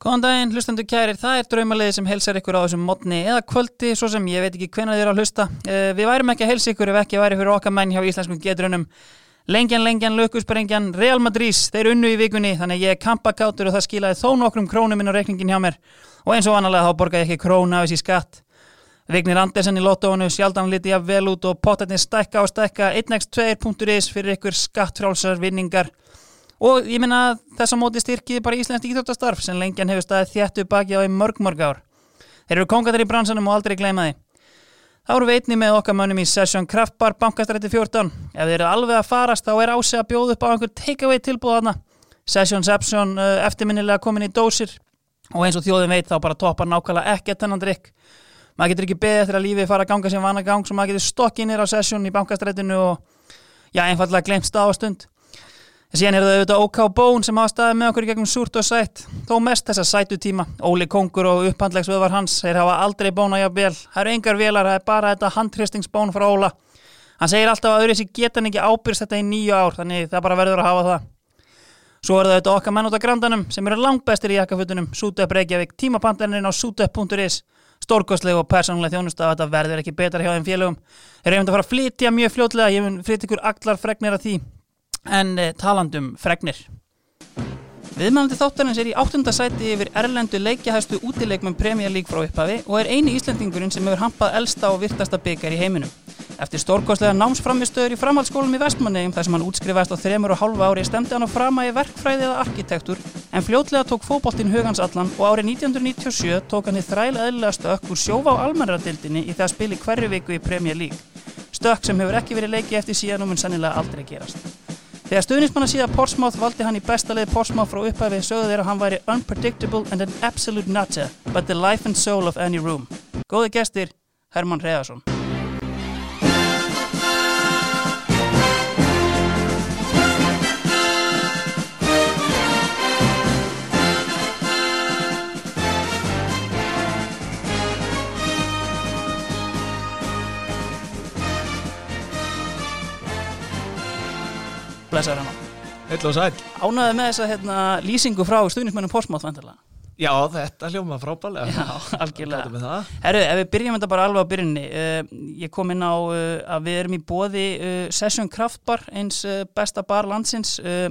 Góðan daginn, hlustendur kærir, það er draumalegi sem helsar ykkur á þessum modni eða kvöldi, svo sem ég veit ekki hvenna þið eru að hlusta. Uh, við værum ekki að helsa ykkur ef ekki væri fyrir okkar menn hjá íslenskum getrunum. Lengjan, lengjan, lökusbrengjan, Real Madrid, þeir unnu í vikunni, þannig ég er kampakátur og það skilaði þó nokkrum krónum inn á reikningin hjá mér. Og eins og vanalega þá borgaði ég ekki króna af þessi skatt. Vignir Andersen í lottóinu, sjaldan liti ég vel út og potatni stækka og stækka 1x2.is fyrir ykkur skattfrálsar vinningar. Og ég minna þess að móti styrkið bara íslenskt íþjóttastarf sem lengjan hefur staðið þjættu baki á í mörg mörg ár. Þeir eru kongatir í bransanum og aldrei gleyma því. Þá eru við einni með okkar mönnum í Session Kraftbar bankastrætti 14. Ef þeir eru alveg að farast þá er ásið að bjóða upp á einhver takeaway tilbúðaðna. Session Sepson uh, eftirminnilega komin í dósir og eins og þjóðin veit þá bara toppar nákvæmlega ekkert þennan drikk. Maður getur ekki beðið eftir að lífið fara að ganga sem vana gang svo maður getur stokkinir á Session í bankastrættinu og já, einfallega glemt stað á stund. Síðan er það auðvitað OK Bón sem hafa staðið með okkur gegnum súrt og sætt, þó mest þessa sætu tíma. Óli Kongur og upphandlegsvöðvar hans, þeir hafa aldrei bóna hjá vel. Það eru engar velar, það er bara þetta handhristingsbón frá Óla. Hann segir alltaf að sér geta hann ekki ábyrst þetta í nýju ár, þannig það bara verður að hafa það. Svo er það auðvitað okkar menn út af grandanum sem eru langt bestir í jakkafutunum, Sútöp Reykjavík, tímapandarinn á sútöp.is. Stórkostleg og persónuleg þjónust að þetta verður ekki betra hjá þeim félögum. Þeir eru um að fara að flytja mjög fljótlega, ég mun flytja ykkur allar fregnir af því en eh, talandum fregnir. Viðmælandi þáttarins er í áttundasæti yfir erlendu leikjahæstu útileikmum Premier League frá upphafi og er eini Íslandingurinn sem hefur hampað elsta og virtasta byggar í heiminum. Eftir stórkostlega námsframistöður í framhaldsskólum í Vestmannegjum þar sem hann útskrifast á þremur og hálfa ári stemdi hann á frama í verkfræði eða arkitektur en fljótlega tók fóboltinn hugans allan og árið 1997 tók hann í þræla eðlilega stökk úr sjófa á almennradildinni í það spili hverju viku í Premier League. Stökk sem hefur ekki verið leiki eftir síðan og mun sannilega aldrei gerast. Þegar stuðnismanna síðan Portsmouth valdi hann í besta leið Portsmouth frá upphæfi sögðu þeirra hann væri unpredictable and an absolute nutter but the life and soul of any room. Góði gestir, Herman Reðarsson. Blessaður sæl. Ánaði með þessa hérna, lýsingu frá stuðnismannum Portsmouth vendilega. Já, þetta hljóma frábælega. Já, algjörlega. Er? Herru, ef við byrjum þetta bara alveg á byrjunni uh, ég kom inn á uh, að við erum í bóði uh, Session Kraftbar eins uh, besta bar landsins uh,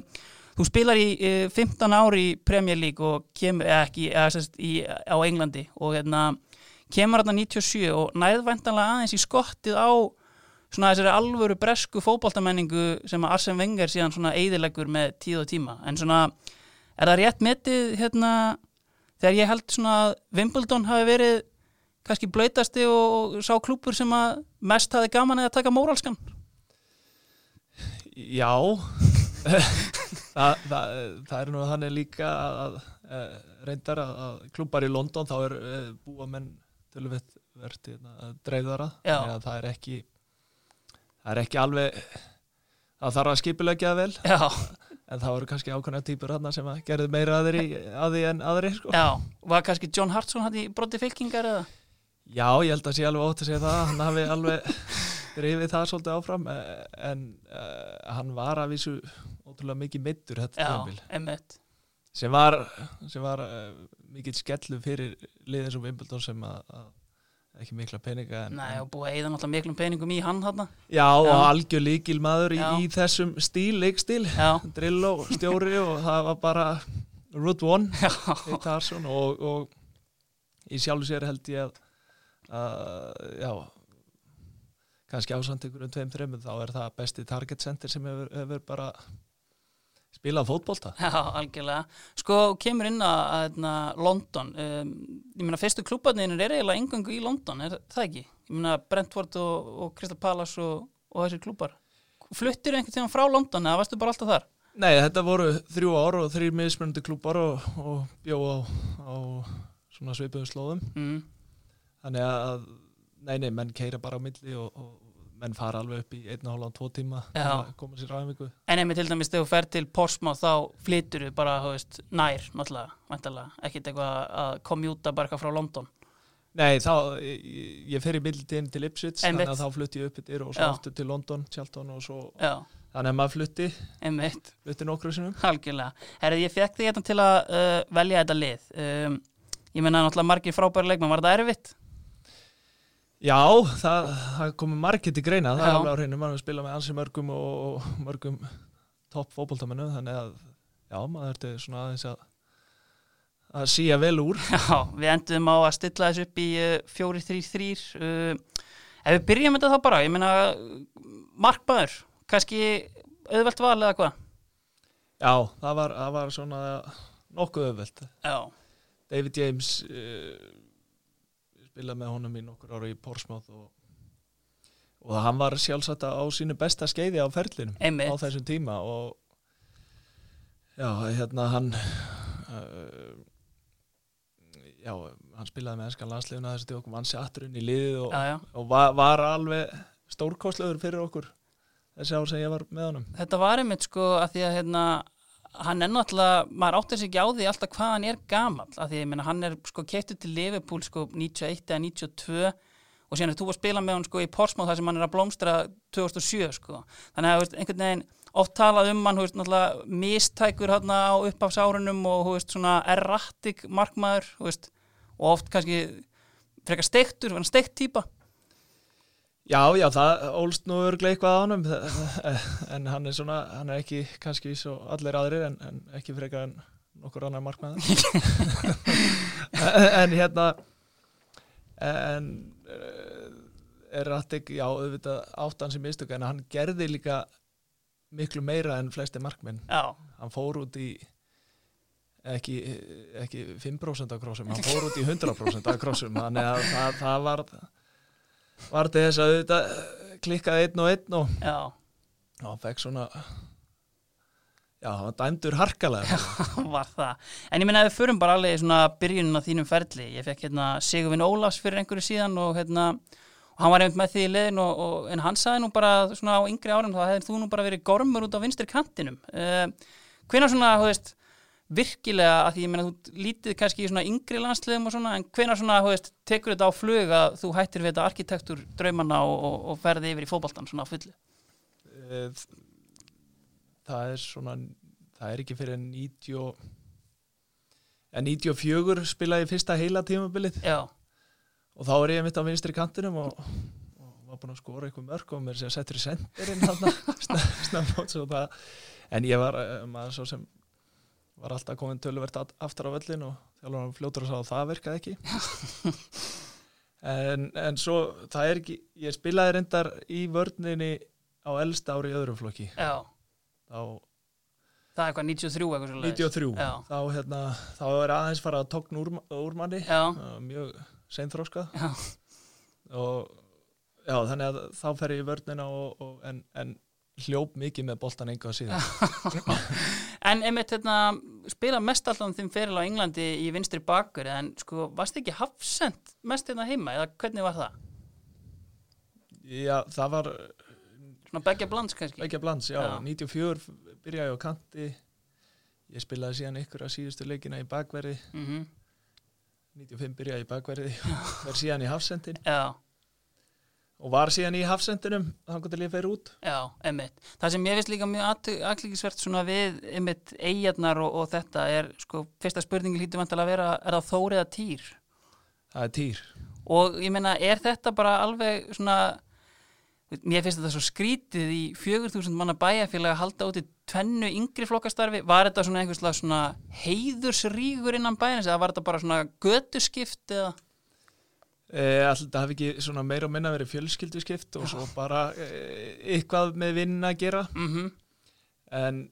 þú spilar í uh, 15 ári í Premier League og kemur, eða ekki eða, sérst, í, á Englandi og hérna, kemur hérna 97 og næðvæntanlega aðeins í skottið á svona þessari alvöru bresku fótboltamenningu sem að Arsene Wenger síðan svona eidilegur með tíð og tíma. En svona, er það rétt metið hérna þegar ég held svona að Wimbledon hafi verið kannski blöytasti og sá klúpur sem að mest hafi gaman eða taka móralskan? Já, það, það, það er nú þannig líka að, að reyndar að, að klúpar í London þá er uh, búa menn tölvett verðt dreifðara. Þannig að það er ekki það er ekki alveg það þarf að skipulegja það vel. Já, en það voru kannski ákveðna típur hann sem að gerðu meira að því en aðri sko. já, var kannski John Hartson hann í broti fylkingar eða? Já, ég held að sé alveg ótt að segja það. Hann hafi alveg drifið það svolítið áfram eh, en uh, hann var að vísu ótrúlega mikið emmitt sem var, sem var uh, mikill skellu fyrir liðin sem Wimbledon sem að, að ekki mikla peninga en, Nei, og búið að eða náttúrulega miklum peningum í hann hann Já, og algjör líkil maður í, í þessum stíl, leikstíl. Já, Drillo, stjóri og það var bara Route One og, og í sjálfu sér held ég að, að já kannski ásand ykkur um tveim þreimum þá er það besti target center sem hefur, hefur bara spilað fótbolta já, algjörlega Sko, kemur inn að, að London um, Ég meina, fyrstu klúbarnir er eiginlega engangu í London, er það ekki? Ég meina, Brentford og, og Crystal Palace og, og þessir klúbar Fluttir einhvern tíma frá London eða varstu bara alltaf þar? Nei, þetta voru þrjú ár og þrýr mismunandi klúbar og, og bjó á, á svona svipuðum slóðum Mm. þannig að, nei, nei, menn keira bara á milli og, og menn fara alveg upp í einn og hálfan, tvo tíma að koma sér ræðingu En einmitt til dæmis þegar þú fer til Portsmouth þá flytur þú bara, veist, nær náttúrulega, ekkit eitthvað að komjúta bara eitthvað frá London. Nei, þá, ég, ég fer í mildin til Ipswich Einmitt. þannig að þá flutti ég upp yfir og svo Já. aftur til London, Charlton og svo Já, þannig að maður flutti, flutti nokkru sinum algjörlega. Herri, ég fekk þig hérna til að uh, velja þetta lið. Um, Ég menna náttúrulega margir frábæri leikmenn, var þetta erfitt? Já, það, það komið margir til greina, það Já. er alveg á hreinu, maður spila með ansi mörgum og, mörgum topp fótboltamennu, þannig að já, maður ertu svona aðeins að að síja vel úr. Já, við endum á að stilla þessu upp í uh, 4-3-3 uh, Ef við byrjum þetta þá bara, ég meina markmaður, kannski auðvelt val eða hvað? Já, það var, það var svona nokkuð öðvöld. Já, David James uh, spilaði með honum í nokkur ára í Portsmouth og, og hann var sjálfsagt á sínu besta skeiði á ferlinum Einmitt. á þessum tíma og já, hérna hann uh, já, hann spilaði með enskan landsliðuna þessu til okkur vann sér afturinn í liðið og, já, já og var, var alveg stórkostlegur fyrir okkur þessi ár sem ég var með honum Þetta var einmitt sko að því að hérna, hann er náttúrulega, maður áttir sig ekki á því alltaf hvað hann er gamall, að því meina hann er sko keittur til Liverpool sko 91 eða 92 og síðan er þú að spila með hann sko í Portsmouth þar sem hann er að blómstra 2007 sko, þannig að veist, einhvern veginn oft talað um hann, þú veist, náttúrulega mistækur hann á upphafsárunum og þú veist, svona erratic markmaður, þú veist, og oft kannski frekar steiktur, hann steikt típa Já, já, það ólst nú örglega eitthvað á honum en hann er svona, hann er ekki kannski svo allir aðrir en, en ekki frekar en nokkur annar markmaður. En hérna en eh, er rættik, já, auðvitað áttan sem mistök en hann gerði líka miklu meira en flesti markmenn. Já, hann fór út í ekki, ekki 5% af krossum, hann fór út í 100% af krossum, þannig að það, það var var til þess að þetta klikkaði einn og einn og hann fekk svona já, hann var dæmdur harkalega var það. En ég minna að við förum bara alveg í svona byrjunin á þínum ferli. Ég fekk hérna Sigurvin Ólafs fyrir einhverju síðan og hérna og hann var einmitt með því í liðin og, og en hann sagði nú bara svona á yngri árum þá hefði þú nú bara verið gormur út á vinstri kantinum. Uh, hvenær svona, þú veist, virkilega að því ég meina þú lítið kannski í svona yngri landsliðum og svona en hvenær svona, þú veist, tekur þetta á flug að þú hættir við þetta arkitektur draumanna og, og, og ferði yfir í fótboltan svona á fullu. Eh, það er svona það er ekki fyrir 90 og- en 94 spilaði fyrsta heila tímabilið Já, og þá er ég mitt á vinstri kantinum og, og var búin að skora eitthvað mörg og mér sem settur í sendirinn en ég var eh, maður svo sem var alltaf komin töluvert at- aftur á völlin og þjálfur fljótur að sá að það virkaði ekki. En, en svo það er ekki, ég spilaði reyndar í vörninni á elsta ári í öðrum flokki. Já, þá það er eitthvað 93 eitthvað svo 93 Já. þá, hérna, þá er aðeins fara að tókn úr, úr manni. Já, uh, mjög seinþróskað og já, þannig að þá fer ég í vörnina og, og, en, en hljóp mikið með boltan enga síðan En einmitt hérna, spila mest alltaf þeim feril á Englandi í vinstri bakur en sko, varst ekki hafsend mest hérna heima eða hvernig var það? já, það var Svona begja blands kannski? að blands, já, Já. 94 byrjaði á kanti. Ég spilaði síðan ykkur að síðustu leikina í bakverði. Mm 95 byrjaði í bakverði. Verð síðan í hafsendin Já, og var síðan í hafsendinum þannig til ég fer út já, einmitt. Það sem ég finnst líka mjög aðklikisvert svona við einmitt eigjarnar og, og þetta er sko, fyrsta spurningin hlýtur vantilega að vera, er það þórið að týr? það er týr Og ég meina, er þetta bara alveg svona, mér finnst þetta svo skrítið í 4000 manna bæjarfélag að halda út í tvennu yngri flokkastarfi, var þetta svona einhverslega svona heiðursrígur innan bæjarins eða var þetta bara svona götuskipt eða? Eh, Alltaf hafi ekki svona meira og minna verið fjölskylduskipt og svo bara eh, eitthvað með vinn að gera. Mm en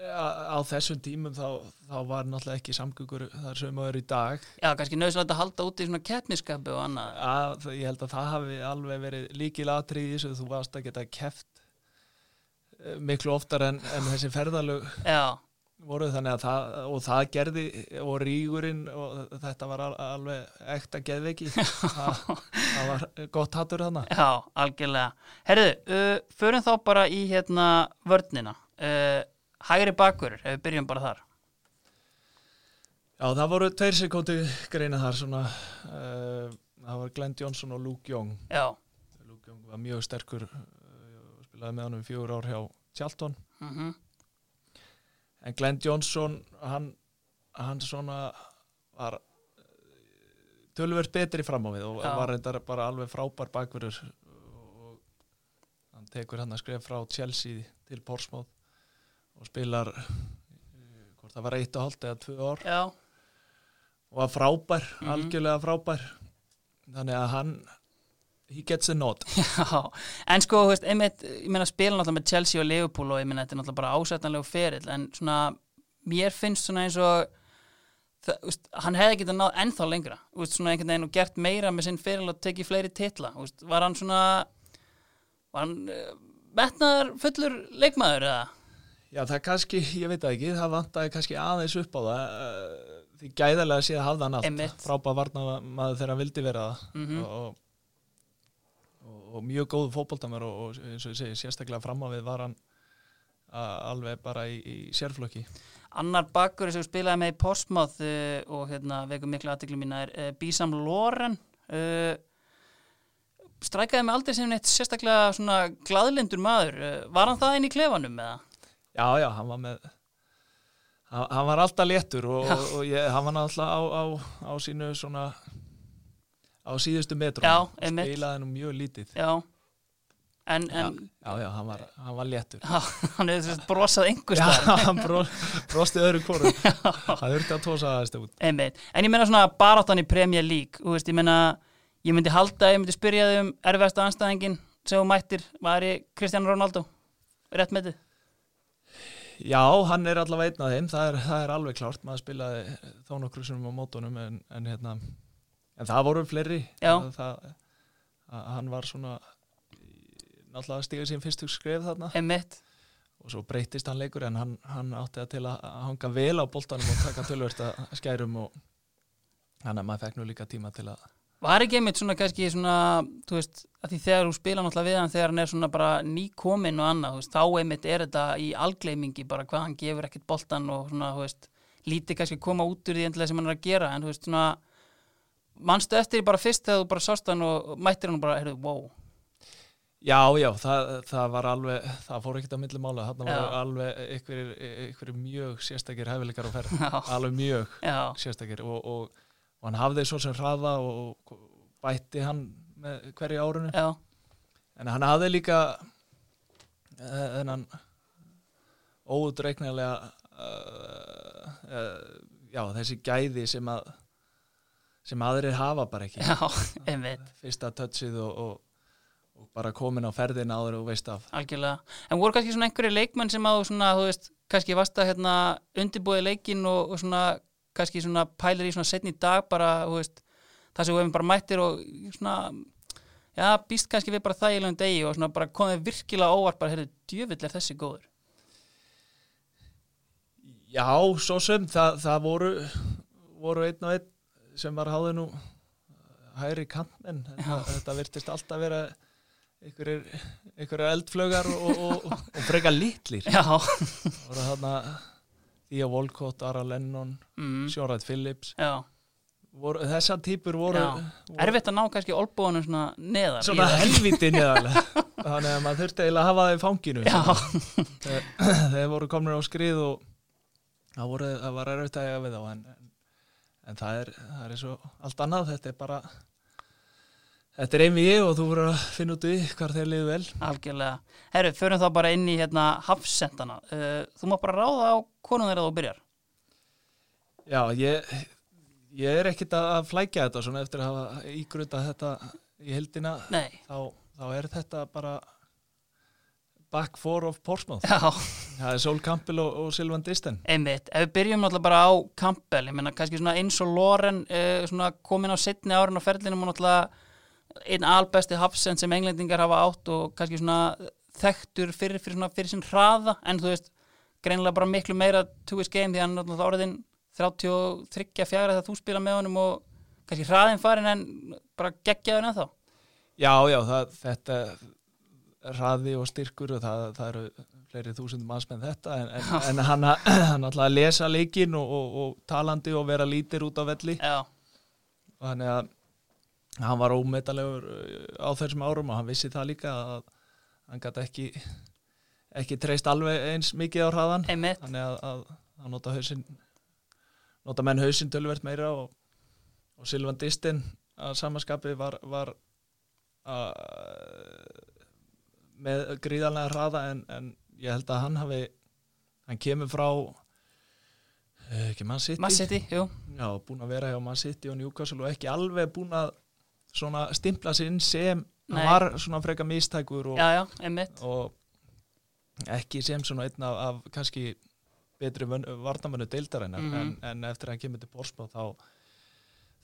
á, á þessum tímum þá, þá var náttúrulega ekki samgöngur þar sem maður er í dag. Já, kannski nöðslega að halda út í svona keppniskapi og annað. að, ég held að það hafi alveg verið líkil atrið í þessu þú varst að geta eh, miklu oftar en, en þessi ferðalög. Já, voru þannig að það og það gerði og rígurinn og þetta var al, alveg ekta geðveiki. Það, það var gott hattur þannig já, algjörlega. Herðu, uh, förum þá bara í hérna vörnina. Uh, hægri bakur, ef við byrjum bara þar. Já, það voru tveir sekúndi greina þar svona uh, það var Glenn Johnson og Luke Young. Já, Luke Young var mjög sterkur spilaði með honum í fjögur ár hjá Charlton. Mm en Glenn Johnson hann, hann svona var tölvert betri fram á við og Já. var reyndar bara alveg frábær bakverður og hann tekur hann að skref frá Chelsea til Portsmouth og spilar eh, hvort það var eitt og hálft eða tvö ár Já, og var frábær, Mhm. algjörlega frábær þannig að hann he gets a nod já, en sko, veist, einmitt, ég meina spila náttúrulega með Chelsea og Liverpool og ég meina þetta er náttúrulega bara ásættanlegu ferill en svona, mér finnst svona eins og það, veist, hann hefði getað náð ennþá lengra, veist, svona einhvern veginn og gert meira með sinn feril og tekið fleiri titla, var hann svona var hann uh, metnaðar fullur leikmaður eða? Já, það kannski, ég veit ekki, það vantaði kannski aðeins upp á það eh, því gæðarlega sé að hafða hann allt frábæð varna maður þegar hann vildi vera það Mhm. og, og, og mjög góðu fótboltamör og, og eins og ég segi, sérstaklega fram á við var hann alveg bara í, í sérflokki Annar bakkur sem spilaði með í Portsmouth uh, og hérna veikum miklu aðtekli mína er uh, Bísam Loren uh, strækaði mig aldrei sem neitt sérstaklega svona glaðlindur maður var hann það inn í klefanum eða? Já, já, hann var með hann, hann var alltaf léttur og, Já. og ég, hann var alltaf á, á, á sínu svona á síðustu metrum Já, spilaði nú mjög lítið. Já. En, Já, en já, já, hann var, hann var léttur. Já, hann að brosað einhver Já, hann bró, brosti öðru kóru Það þurfti að tósa út. Einmitt. En ég meina svona baráttan í Premier League veist, ég meina, ég myndi halda ég myndi spyrja þig um erfiðasta anstæðingin sem þú mættir, var ég Cristiano Ronaldo? Rétt með þið? Já, hann er allavega einn af þeim. Það er, það er alveg klárt, maður spilaði þó nokkur sem á mótunum en, en, hérna, en það voru fleiri. Það, það, að hann var svona náttúrulega stiga sín fyrstu skref þarna. Einmitt. og svo breytist hann leikur en hann, hann átti að til að að hanga vel á boltanum og taka tölvört að skærum og hann að maður fekk nú líka tíma til að Var ekki einmitt svona kannski svona, þú veist, að því þegar þú spila náttúrulega við hann þegar hann er svona bara nýkominn og annað, þú veist, þá einmitt er þetta í algleimingi bara hvað hann gefur ekkert boltan og svona, þú veist, lítið kannski koma út úr því endilega sem hann er að gera, en þú veist, svona, manstu eftir bara fyrst þegar þú bara sást hann og mættir hann og bara, heyrðu, wow, Já, já, það, það var alveg, það fór ekkert á milli mála, þarna Já. var alveg einhverjir, einhverjir mjög sérstakir hæfileikar á ferð, já, alveg mjög já, sérstakir. Og, og, og hann hafði svo sem hraða og, bætti hann með hverju árunu, já, en hann hafði líka eh, þennan óutreiknilega uh, uh, já, þessi gæði sem að sem aðrir hafa bara ekki já, einmitt, fyrsta touchið og, og, og bara komin á ferðina áður og veist af algjörlega. En voru kannski svona einhverju leikmenn sem þú svona, þú veist, kannski varst að hérna undirbúið leikin og, og svona, kannski svona pælir í svona setni dag bara, þú veist, það sem við hefum bara mættir og svona, já, býst kannski við bara þægilegum degi og svona bara komið virkilega óvart bara, heyrðu, djöfull er þessi góður. Já, svo sem það, það voru, voru einn og einn sem var háði nú hægri kantmenn þetta, þetta virtist alltaf vera einhverjir eldflögar og, og, og, og freka litlir. Þarna Thea Walcott, Ara Lennon mm, Sjónrætt Phillips. Já, voru, þessar típur voru, voru erfitt að ná kannski olbúanum svona neðar. svona helviti neðarlega þannig að maður þurfti eiginlega að hafa það í fanginu. Þegar þeir voru komnir á skrið og það, voru, það var erfitt að eiga við þá en, en, en það er, það er eins og allt annað þetta er bara þetta er einvið og þú voru að finna út í hvar þeir liðu vel algjörlega. Herru, förum þá bara inn í hérna hafsendana. Uh, þú má bara ráða á konum þeirra þú byrjar. já, ég, ég er ekkit að flækja þetta svona eftir að hafa ígrunda þetta í heldina þá, þá er þetta bara back four of Portsmouth. Já. það er Sol Campbell og, og Silvan Disten Einmitt, ef við byrjum náttúrulega bara á Campbell, ég meina kannski svona eins og Loren uh, svona komin á setni árin á ferlinum og náttúrulega einn albesti hafsend sem englendingar hafa átt og kannski svona þekktur fyrir, fyrir, svona, fyrir sinn hraða en þú veist, greinilega bara miklu meira to his game því er náttúrulega orðin 33 fjara þegar þú spila með honum og kannski hraðin farin en bara geggjaður ennþá. Já, já, það, þetta hraði og styrkur og það, það eru fleiri þúsundum mannsmenn þetta en, en, en hann, hann ætlaði að lesa leikinn og, og, og talandi og vera lítir út á velli. Já, og þannig að hann var ómetalegur uh, á þessum árum og hann vissi það líka að, hann gæti ekki ekki treyst alveg eins mikið á hraðan einmitt, þannig að, að, að nota hausinn nota menn hausinn tölvert meira og, og Silvan Distin að samaskapi var, var að, með gríðanlega hraða en, en ég held að hann hafi hann kemur frá eh, ekki Man City Man City, já, búin að vera hjá Man City og Newcastle og ekki alveg búin að svona stimpla sig inn sem Nei. hann var svona freka mistækur og, já, já, og ekki sem svona einn af, af kannski betri varnamönu deildarinnar Mhm. en, en eftir að hann kemur til Portsmouth þá,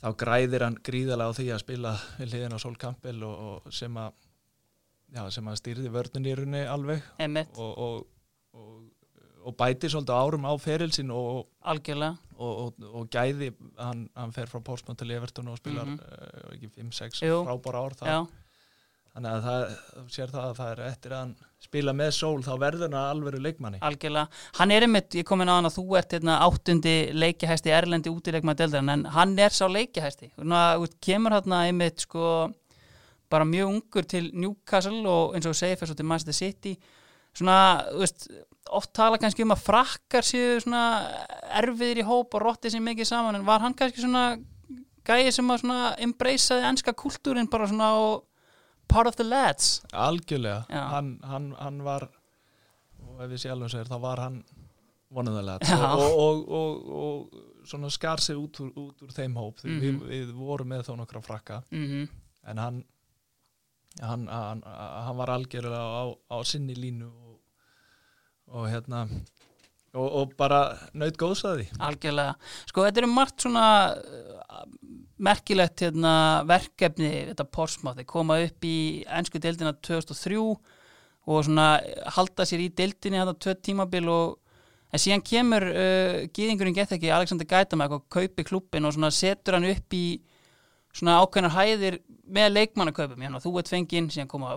þá græðir hann gríðalega á því að spila við hliðin á Sol Campbell og, og sem að já, sem að stýrði vörðin í runni alveg og, og, og, og bæti svolítið árum á ferilsin og, algjörlega. og, og, og gæði hann, hann fer frá Portsmouth til Everton og spilar Mhm. uh, ekki 5-6 Jú. frábára ár þar. Já, þannig að það, sér það að það er eftir að hann spila með sól þá verður hann að alveru leikmanni. Algjörlega. Hann er einmitt, ég kom inn á hann að þú ert hérna, áttundi leikjahæsti erlendi útileikmaður deildarinn en hann er sá leikjahæsti Ná, kemur hérna einmitt sko bara mjög ungur til Newcastle og eins og fyrir svo til Manchester City. Svona, þú veist oft tala kannski um að frakkar séu svona erfiðir í hóp og rotti sér mikið saman en var hann kannski svona gæði sem að svona embraceaði enska kultúrin bara svona og part of the lads? Algjörlega, hann, hann, hann var og ef við sjálfum segir þá var hann vonuðalega Já. og, og, og, og svona skar sig út úr, út úr þeim hóp. Því Mhm. við, við vorum með þó nokkra frakka. Mm en hann hann, hann, hann var algjörlega á, á sinni línu og, og hérna og, og bara naut góðsaði Algjörlega. Sko þetta eru margt svona uh, merkilegt hérna, verkefni þetta Portsmouth, þeir koma upp í ennsku deildina 2003 og svona halda sér í deildinni þetta tvö tímabil og en síðan kemur uh, gýðingurinn gett ekki Alexander Gætamak og kaupi klubbin og svona setur hann upp í svona ákveðnar hæðir með leikmannakaupum, hérna, þú ert fenginn síðan koma,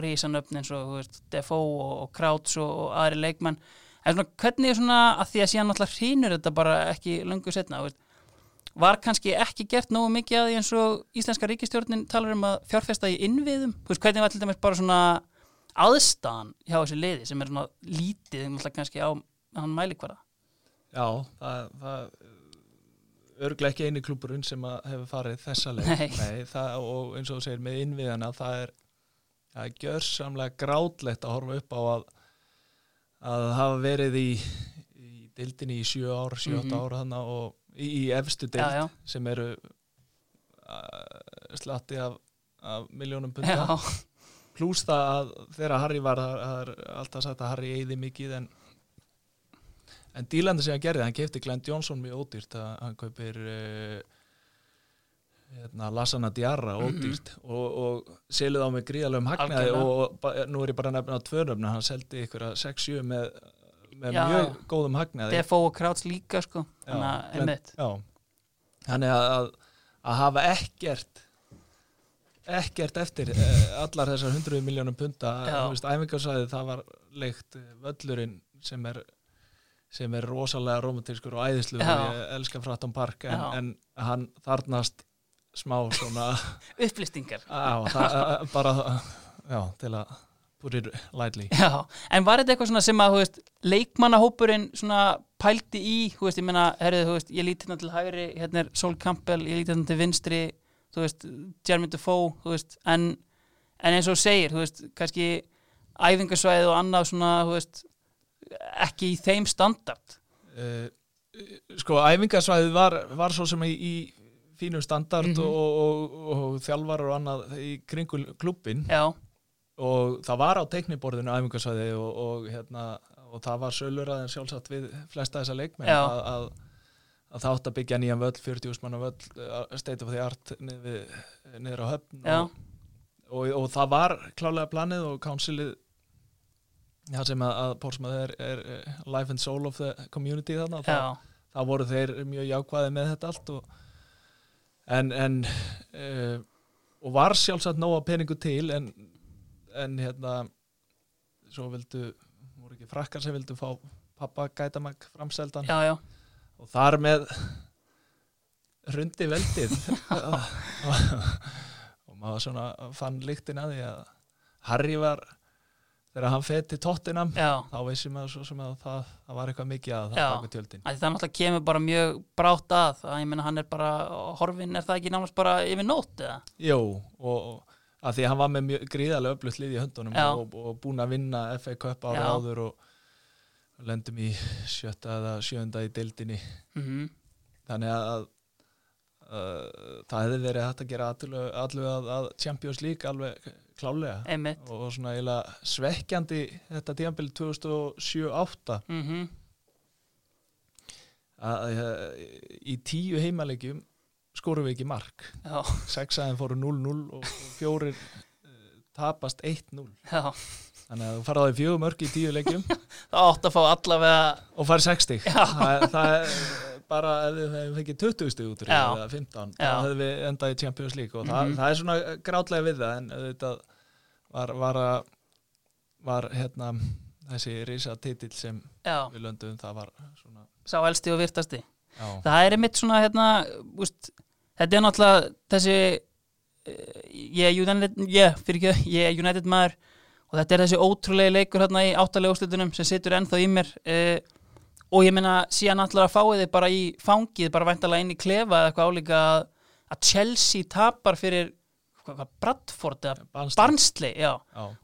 risanöfn eins og veist, Defoe og, Krauts og, og aðri leikmann en svona, hvernig er svona að því að síðan náttúrulega hrýnur þetta bara ekki löngu setna veist, var kannski ekki gert nógu mikið að því eins og íslenska ríkistjórnin talar um að fjárfesta í innviðum? Veist, hvernig var til dæmis bara svona aðstæðan hjá þessi liði sem er svona lítið kannski á hann mælikvara Já, það, það örglega ekki eini klúburinn sem hefur farið þessa leið Nei. það, og eins og þú segir með innviðana það er, er gjörsamlega grátlegt að horfa upp á að að hafa verið í, í dildinni í sjö ár, sjö, átta Mhm. ár hana, og í, í efstu dild Já, já. sem eru uh, slatti af, af miljónum punta pluss það að þegar Harry var það er alltaf sagt að Harry eyði mikið en en dílandi sem hann gerði, hann kefti Glenn Johnson mjög ódýrt, að hann kaupir uh, hérna, Lassana Diarra Mhm. ódýrt og, og selið á mig gríðalögum hagnaði og nú er ég bara nefna tvörnöfna, hann seldi ykkur að 6-7 með, með Já, mjög góðum hagnaði. Defoe og Krauts líka sko þannig að að, hafa ekkert ekkert eftir eh, allar þessar 100 miljónum punta æfingarsæði það var leikt eh, völlurinn sem er sem er rosalega romantískur og æðislu og ég elska Fratton Park en, en hann þarnast smá svona upplýstingar. Það, eh, bara já, til að put it lightly. Já, en var þetta eitthvað svona sem að, veist, leikmannahópurinn svona pældi í, veist, ég meina, herrið, veist, ég líti hérna til hægri, hérna er Sol Campbell, ég líti hérna til vinstri, þú veist, Jeremy Defoe, en, en eins og segir, þú veist, kannski æfingarsvæðið og annað svona, þú veist, ekki í þeim standard. uh, sko æfingarsvæðið var, var svo sem í, í fínum standard Mhm. og, og, og þjálfar og annað í kringul klubbin Já, og það var á teikniborðinu æfingarsvæði og, og, hérna, og það var söluraðin sjálfsagt við flesta þessa leikmenn að, að, að það átt að byggja nýjan völl 40 úrsmanna völl, uh, state of the art niður, á höfn og, og, og það var klálega planið og councilið það sem að, að Pórsmað er, er eh, life and soul of the community þarna og það, það voru þeir mjög jákvæði með þetta allt og, en, en uh, og var sjálfsagt nóga peningu til en, en hérna svo vildu voru ekki frakkar sem vildu fá pappa gætamag framseldan. Já, já, og þar með hrundi veldið. Og, og maður svona fann lyktin að því að Harry var þegar hann feti tóttinam þá vissum við svo sem að það, það var eitthvað mikið að það baka tjöldin. Það náttúrulega kemur bara mjög brátt að. Að ég meina hann er bara horfin er það ekki nánast bara yfir nótt eða? Jó, og, að því að hann var með mjög gríðarlega öflutt lið í höndunum og, og búin að vinna FA Cup ára áður og lendum í sjötta eða sjönda í deildinni. Mm þannig að það hefði verið hægt að gera allu, að, að Champions League alveg klálega einmitt. Og svona eiginlega svekkjandi þetta tíðanbili 2007-08 mm að að í tíu heimaleikjum skorum við ekki mark. Já, sex aðeins fóru 0-0 og og fjórir uh, tapast 1-0 já. Þannig að þú því fjögur mörg í tíu leikjum. Það átt að fá allavega og farið 60 Já. það, það er bara ef við hefum fengið 20 stig út úr því, eða 15 Já. þá hefðum við endað í Champions League og það, Mhm. það er svona grátlega við það en auðvitað var, var, var hérna þessi risa titill sem já, við löndum það var svona sá elsti og virtasti já, það er einmitt svona hérna úst, þetta er náttúrulega þessi eh, ég er United, ég, fyrir ekki, ég er United maður og þetta er þessi ótrúlega leikur hérna í áttalega úrslitunum sem situr ennþá í mér uh, og ég meina síðan náttúrulega að fáið þið bara í fangið, bara væntalega inn í klefa eða eitthvað álíka að, að Chelsea tapar fyrir hvað, hvað, Bradford eða Barnsley.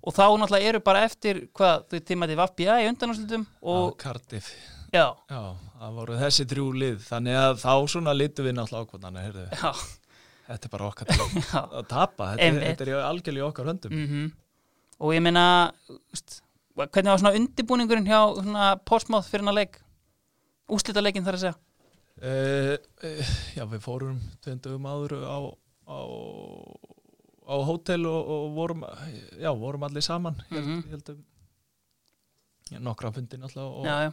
Og þá náttúrulega eru bara eftir hvað, þau tímaði Vapja í undanúrslitum og Cardiff. Já, já, það voru þessi þrjú lið. Þannig að þá svona litum við náttúrulega ákvöndan þetta er bara okkar til að- að tapa, þetta, þetta er algjörlega okkar höndum. Mm og ég meina hvernig var svona undibúningurinn hjá Portsmouth fyrir hennar leik úslita leikin þar að segja? Uh, uh, já, við fórum tvöndum áður á, á, á hótel og, og vorum, já, vorum allir saman mm Mhm. heldum já, nokkra fundin alltaf og, já, já,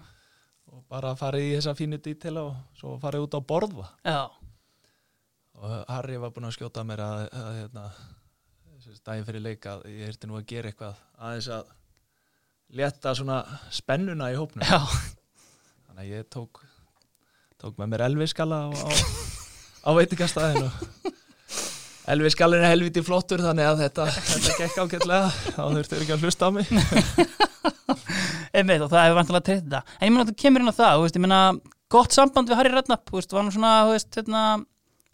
og bara farið í þessa fínu dítela og svo farið út á borða já, og Harry var búinn að skjóta mér að, að hérna, þessi daginn fyrir leik að ég erti nú að gera eitthvað aðeins að leta svona spennuna í hópnum. Já, þannig að ég tók tók með mér elviskalla á, á, á veitingastæðinu. Elviskallin er helviti flottur þannig að þetta, þetta gekk ágætlega. Þá þurftur ekki að hlusta á mig. Einmitt og það hefur vantilega treytt þetta. En ég meina að þú kemur inn á það, veist, meina gott samband við Harry Redknapp, var hann svona veist, hérna,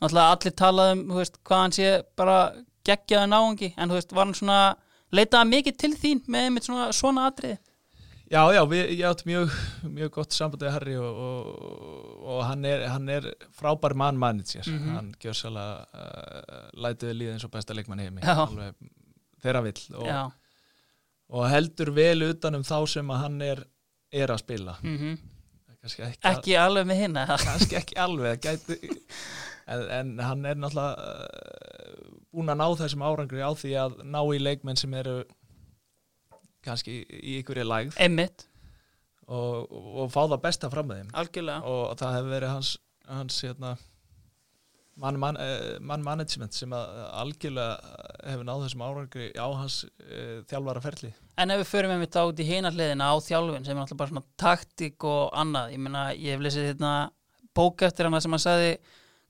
allir talað um veist, hvað hann sé bara geggjaði náungi, en var hann svona leitaði mikið til þín með einmitt svona, svona atriði já já, við, ég átt mjög, mjög gott samband við Harry og, og, og hann, er, hann er frábær mann manager. Mhm. hann gjör sérlega uh, lætuði líða eins og besta leikmann heimi alveg þeirra vill og, og heldur vel utan um þá sem að hann er, er að spila. Mm kannski ekki, ekki alveg með hinn kannski ekki alveg gæti, en, en hann er náttúrulega uh, búin að ná þessum árangri á því að ná í leikmenn sem eru kannski í ykkurri lægð. Einmitt, og, og fá það besta fram með þeim. Algjörlega. Og það hefur verið hans, hans hérna, mann man, eh, man management sem algjörlega hefur náð þessum árangri á hans uh, þjálfara ferli En ef við förum einmitt á út í hina hliðina á þjálfin sem er alltaf bara svona taktík og annað, ég meina, ég hef lesið hérna bók eftir hana sem hann sagði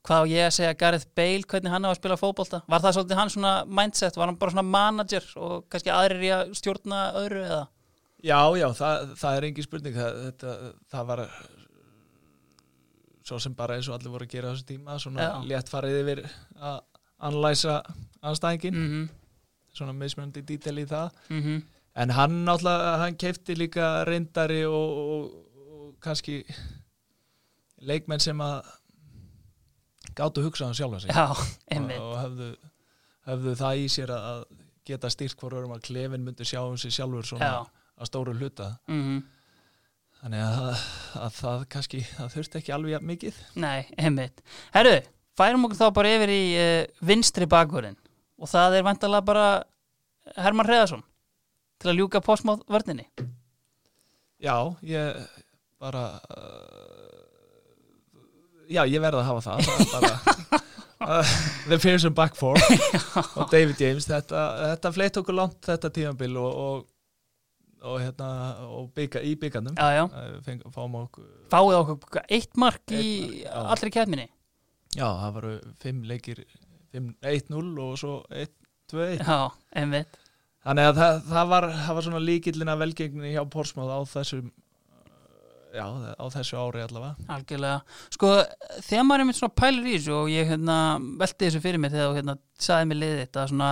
hvað á ég að segja Gareth Bale, hvernig hann á að spila fótbolta, var það svolítið hann svona mindset, var hann bara svona manager og kannski aðrir í að stjórna öðru eða? Já, já, það, það er engin spurning það, þetta, það var svo sem bara eins og allir voru að gera þessu tíma svona Já. létt farið yfir að anlæsa anstæðingin, Mm svona mismunandi dítel í það -hmm. en hann náttúrulega, hann keifti líka reyndari og, og, og kannski leikmenn sem að gátu hugsa um sjálfa sig Já, og, höfðu, höfðu það í sér að að geta styrkt hvort örum að klefin myndi sjá um sig sjálfur svona já, að stóru hluta mm Þannig að, að það kannski, það þurfti ekki alveg mikið. nei, einmitt. Herru, færum okkur þá bara yfir í uh, vinstri bakvörðin og það er vantalega bara Herman Hreðarsson til að ljúka postmáð vörninni. Já, ég bara, uh, já, ég verði að hafa það. það bara, uh, the Pearson back four og David James, þetta, þetta fleitt okkur langt þetta tímabil og, og, og, hérna, og bygga, í byggandum. Feng, fáum okkur, eitt mark í Eitt allri kætminni já, það voru fimm leikir, fimm- 1-0 og svo 1-2-1. Já, einmitt þannig að það, það, var, það var svona líkillina velgengni hjá Porsmáð á þessum já, á þessu ári allavega. Algjörlega, sko þegar maður er með svona pælir í þessu og ég hérna, velti þessu fyrir mig þegar þú hérna, saði mig liðið þetta svona,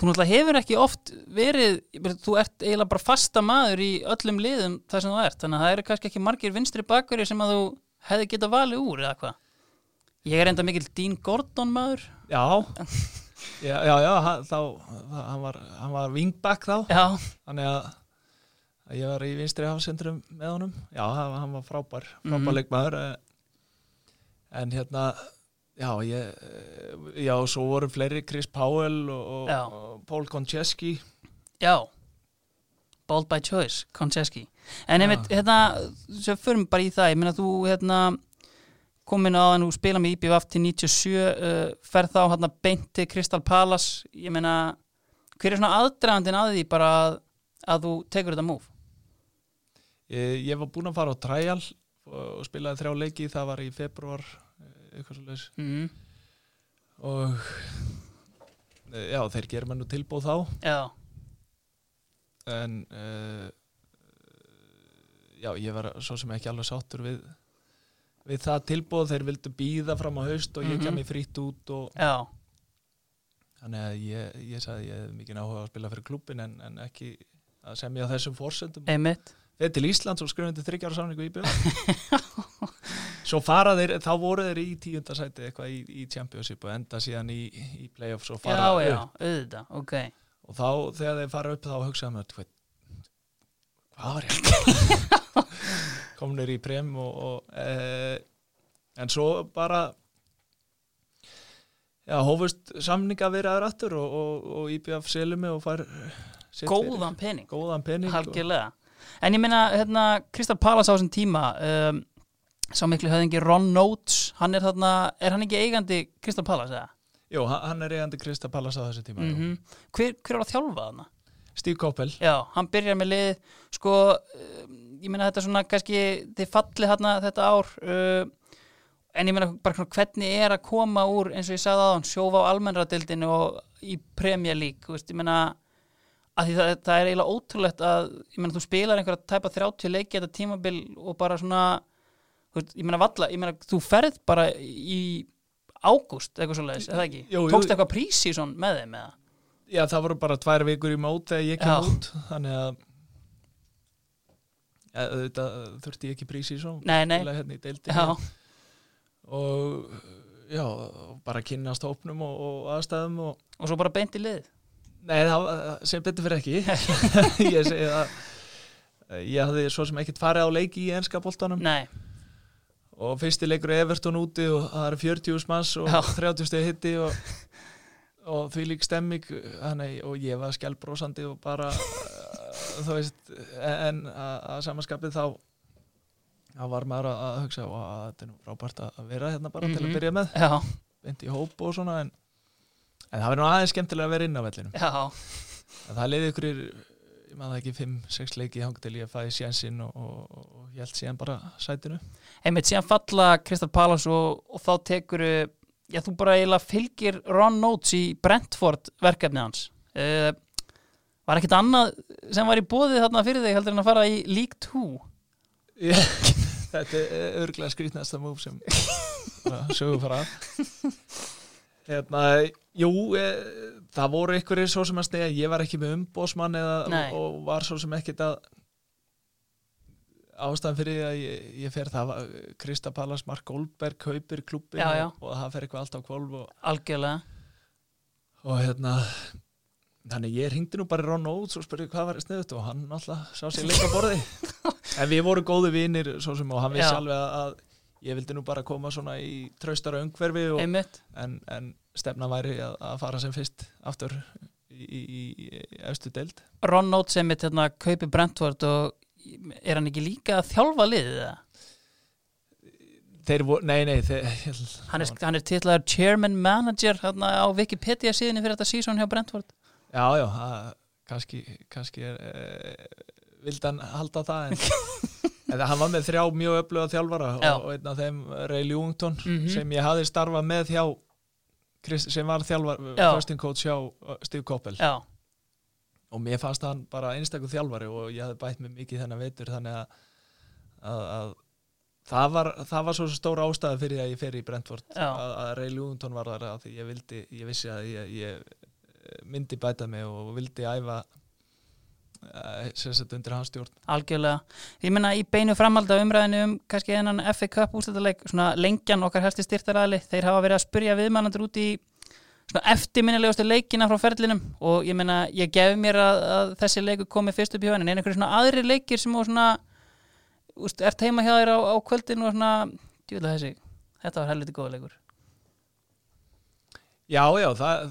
þú náttúrulega hefur ekki oft verið, þú ert eiginlega bara fasta maður í öllum liðum þar sem þú ert, þannig að það eru kannski ekki margir vinstri bakverði sem að þú hefði getað valið úr eða hvað? Ég er enda mikil Dean Gordon maður. Já, já, já, já hann, þá, hann var, var wingback þá. Já, þannig að ég var í vinstri hafsendrum með honum. Já, hann, var frábær, frábær Mhm. leikmaður eh, en hérna já, ég eh, já, svo voru fleiri Chris Powell og, og, Paul Koncheski já Bold by choice, Koncheski En einmitt, hérna, svo förum bara í það ég meina þú, hérna komin á að nú spila með IBVF til 97 uh, ferð þá hérna beint til Crystal Palace. Ég meina, hver er svona aðdragandinn að því bara að, að þú tekur þetta múf? Ég, ég var búinn að fara á trial og, spilaði þrjá leiki, það var í februar eh, eitthvað svo leis Mm. og eh, já, þeir mér nú tilbúð þá. Já, en uh, já, ég var svo sem ekki alveg sáttur við við það tilbúð, þeir vildu býða fram á haust og ég Mhm. kem í frýtt út og já, þannig að ég, ég sagði ég hef mikið áhuga að spila fyrir klubbin en, en ekki að semja þessum fórsendum einmitt þeir til Íslands og skrifundi þryggjára samningu í byrja svo fara þeir, þá voru þeir í tíundasæti eitthvað í, í Championship og enda síðan í, í playoffs og fara Já, já, upp. auðvitað, ok. Og þá þegar þeir fara upp þá hugsaðum við hvað var ég komnir í prem og, og e, en svo bara já, hófust samninga verið aður aftur og, og, og IBF selumi og sitt Góðan pening, góðan pening algjörlega En ég meina, hérna, Crystal Palace á þessum tíma um, sá miklu höfðingi Ron Notes, hann er þarna er hann ekki eigandi Crystal Palace, eða? jú, hann er eigandi Krista Pallas á þessu tíma Mm mm hver, hver var að þjálfa þarna? Steve Koppel Já, hann byrjar með lið sko, um, ég meina þetta svona kannski þið fallið þarna þetta ár uh, en ég meina bara hvernig er að koma úr eins og ég sagði aðan, sjófa á almennradildinu og í Premier League þú veist, ég meina að því það, það er eiginlega ótrúlegt að ég meina þú spilar einhverja tæpa 30 leiki þetta tímabil og bara svona þú veist, ég meina valla, ég meina þú ferð bara í ágúst eitthvað svo leiðis, eða ekki? Jú, jú. Tókst eitthvað prísi með þeim eða? já, það voru bara tvær vikur í mót þegar ég kem út þannig að ja, þetta þurfti ég ekki prísi svo Nei, nei, hérna í deildinni já, og já, bara kynnast hópnum og, og aðstæðum og og svo bara beint í lið Nei, það sem betur fyrir ekki. Ég segi að ég hafði svo sem ekkert farið á leiki í enska boltanum. Nei, og fyrsti leikur er Everton úti og það eru 40 manns og Já. 30 steg hitti og, og því lík stemming þannig, og ég var skjálbrósandi og bara uh, þú veist en að, samanskapið þá þá var maður að, hugsa og að þetta er nú frábært að vera hérna bara til Mhm. að byrja með. Já, beint í hóp og svona en, en það verður nú aðeins skemmtilega að vera inn á vellinum já það leiði ykkur, ég maður ekki, 5-6 leiki hang til ég að fæði sjansinn og, og, og, og ég held síðan bara sætinu. einmitt síðan falla Crystal Palace og, þá tekur já þú bara eiginlega fylgir Ron Notes í Brentford verkefni hans uh, var ekkert annað sem var í bóðið þarna fyrir þig heldur en að fara í League 2 Þetta er örglega skrýtnasta múf sem sögur fara. Hérna, jú, e, það voru ykkur svo sem að snega, ég var ekki með umbósmann eða, og, og var svo sem ekkit að ástæðan fyrir því að ég, ég fer það var Krista Pallas, Mark Goldberg kaupir klubbin Já, já. og, og það fer eitthvað allt á kvolv og algjörlega. Og hérna þannig ég ringdi nú bara Ron Oates og spurði hvað var sniðut og hann alltaf sá sér leika borði. En við vorum góði sem og hann vissi alveg að, ég vildi nú bara koma svona í traustara umhverfi og, en, en stefna væri að, að fara sem fyrst aftur í, í, í, í efstu deild Ron Notes einmitt hérna kaupi Brentford og er hann ekki líka að þjálfa liðið það? þeir voru, nei nei þeir, Hann er, hann er titlaður chairman manager hérna á Wikipedia síðan fyrir þetta sísón hjá Brentford já já, það, kannski kannski er e, vildan halda það en En hann var með þrjá mjög öfluga þjálfara Já. og, einn af þeim Ray Ljungton Mhm. sem ég hafði starfað með hjá Chris, sem var þjálfar, Já. fasting coach hjá uh, Steve Koppel Já, og mér fannst hann bara einstaklega þjálfari og ég hafði bætt mig mikið þennan veitur þannig að, að, að það, var, það var svo stór ástæða fyrir að ég fer í Brentford Já. að, að Ray Lewington var þar að ég vildi, ég vissi að ég, ég myndi bæta mig og vildi æfa eh, undir hans stjórn. Algjörlega. Ég meina í beinu framhald af umræðinu um kannski hennan FA Cup úrstættarleik, svona lengjan okkar helsti styrtaræðli, þeir hafa verið að spurja viðmannandur út í svona eftirminnilegustu leikina frá ferlinum. Og ég meina, ég gef mér að, að þessi leiku komi fyrst upp í höfnin, en einhverju svona aðri leikir sem svona úst, ert heima hjá þér á, á kvöldinu og svona djúlega þessi, þetta var helviti góða leikur. Já, já, það,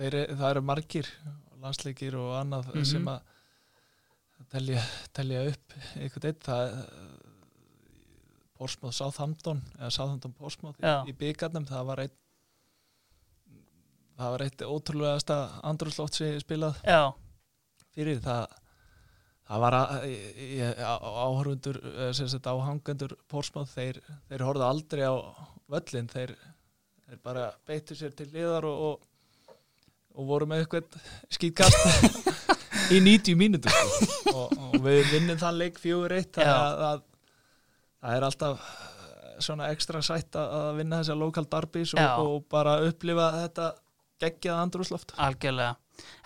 þeir, það eru margir landsleikir og annað Mhm. sem að telja, telja upp einhvern eitt það Portsmouth Southampton eða Southampton Portsmouth Já. í, í byggarnum það var eitt það var eitt ótrúlegasta andrúrslótt sem ég spilað Já, fyrir það það var áhörundur sem sagt áhangendur Portsmouth þeir, þeir horfðu aldrei á völlin þeir, þeir bara beittu sér til liðar og, og, og voru með eitthvað skýtkast í 90 mínútur sko. og, og við vinnum þann leik fjögur eitt það er alltaf svona ekstra sætt að vinna þessar lokal darbís og, og bara upplifa þetta geggjað andrúsloft algjörlega.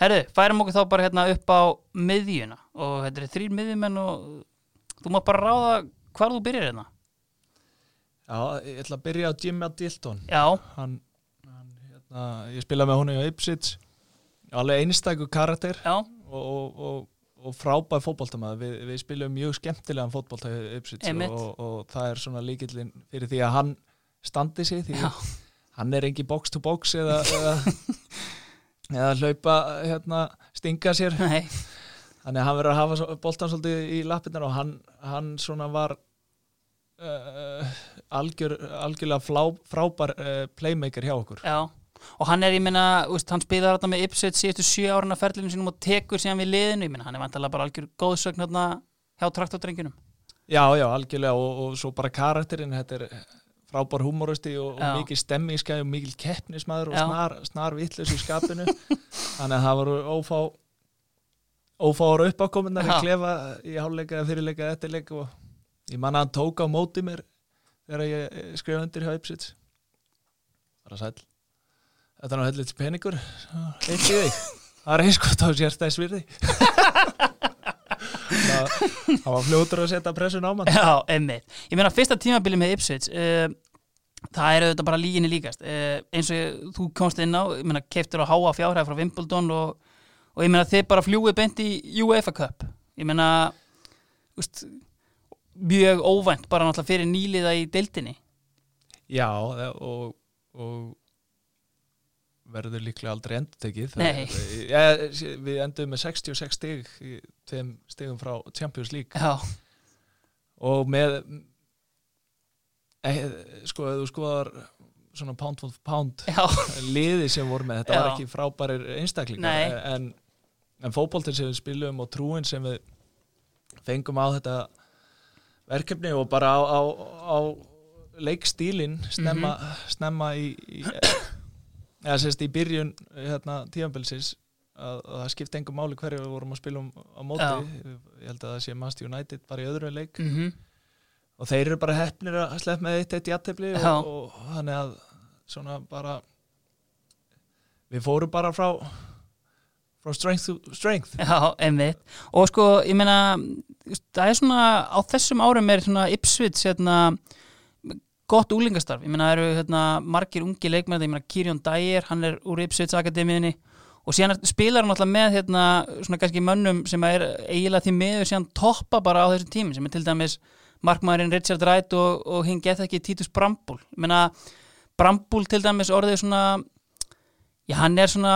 Herru, færum okkur þá bara hérna upp á miðjuna. Og þetta er þrýr miðjumenn og þú má bara ráða hvar þú byrjar hérna. Já, ég ætla að byrja á Jimmy Dilton Já, hann hérna, ég spilaði með honum í Ipswich. Alveg einstæku karakter og, og, og, og frábæð fótboltamaður. Við, við spilum mjög skemmtilegan fótbolta í Ipswich og, og það er svona líkillin fyrir því að hann standi sig því Já. hann er engi box to box eða, eða, eða hlaupa hérna, stinga sér. Nei. Þannig að hann verður að hafa boltan svolítið í lappirnar og hann, hann svona var uh, algjör, algjörlega flá, frábær uh, playmaker hjá okkur. Já, og hann er, ég úst, hann spilar þetta með Ipswich síðustu sjö árin af ferlinu sínum og tekur síðan við liðinu, ég meina, hann er vantalega bara algjör góðsögn hérna hjá traktordrengjunum Já, já, algjörlega. Og, og svo bara karakterinn, þetta er frábær humoristi og, og mikið stemmingsgæð og mikið keppnismæður og snar, snar vittlös í skapinu. Þannig að það voru ófá ófára uppákominnar í Já. klefa í háluleika, fyrirleika, eftirleika og ég manna að hann tók á móti mér þegar ég skrifa undir hjá Ipsits. Bara sæl þetta er nú hellit peningur eitt í þig það er eins gott á sérstæðs virði það það var fljótur að setja pressun á mann Já, emmitt. Ég meina, fyrsta tímabili með Ipswich, uh, það er auðvitað bara líginni líkast. Uh, eins og ég, þú komst inn á, keiftur á háa fjárhæð frá Wimbledon og, og ég meina, þið bara fljúið beint í UEFA Cup. Ég meina, úst, mjög óvænt bara náttúrulega fyrir nýliða í deildinni. Já, og, og verður líklega aldrei endur tekið Nei. ja, við endum með 66 stig í tveim stigum frá Champions League. Já, og með e, sko, ef þú skoðar svona pound for pound já, liði sem voru með, þetta Já. var ekki frábærir einstaklingar en, en fótboltin sem við spilum og trúin sem við fengum á þetta verkefni og bara á, á, á leikstílin snemma, snemma í, í eða sérst í byrjun hérna, tíðanbilsins að, að það skipti engum máli hverju við vorum að spila um, á móti. Ég held að það sé Master United bara í öðru leik. Mhm, og þeir eru bara hefnir að slepp með eitt eitt jættefli Já. og, og þannig að svona bara við fórum bara frá frá strength to strength. Já, emmitt. Og sko, ég meina, það er svona, á þessum árum er svona Ipswich, hérna, gott úlingastarf, ég meina það eru hérna, margir ungi leikmenn, ég meina Kirjón Dyer hann er úr Ipswich Akademiðinni og síðan spilar hann alltaf með hérna, svona kannski mönnum sem er eiginlega því meður síðan toppa bara á þessum tími sem er til dæmis markmaðurinn Richard Wright og, og hinn gett ekki Titus Brambúl ég meina Brambúl til dæmis orðið svona já hann er svona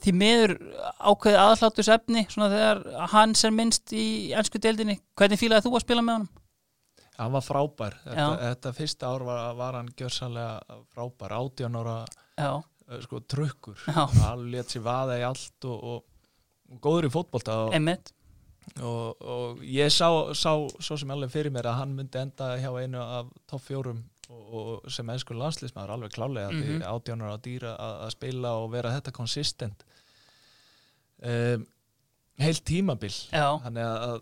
því meður ákveðið aðslátus efni svona þegar hans er minnst í ennsku deildinni, hvernig fílaði þú að spila með honum? Hann var frábær. Þetta, þetta fyrsta ár var, var hann gjörsanlega frábær, 18 ára eh, sko trukkur. Já. hann let sér vaða í allt og, og, og góður í fótbolta og, og, og ég sá, sá svo sem alveg fyrir mér að hann myndi enda hjá einu af topp fjórum og, sem ennskur landslýsmaður alveg klálega mm. -hmm. átjónar á dýra að, að spila og vera þetta konsistent um, heilt tímabil. Já, þannig að,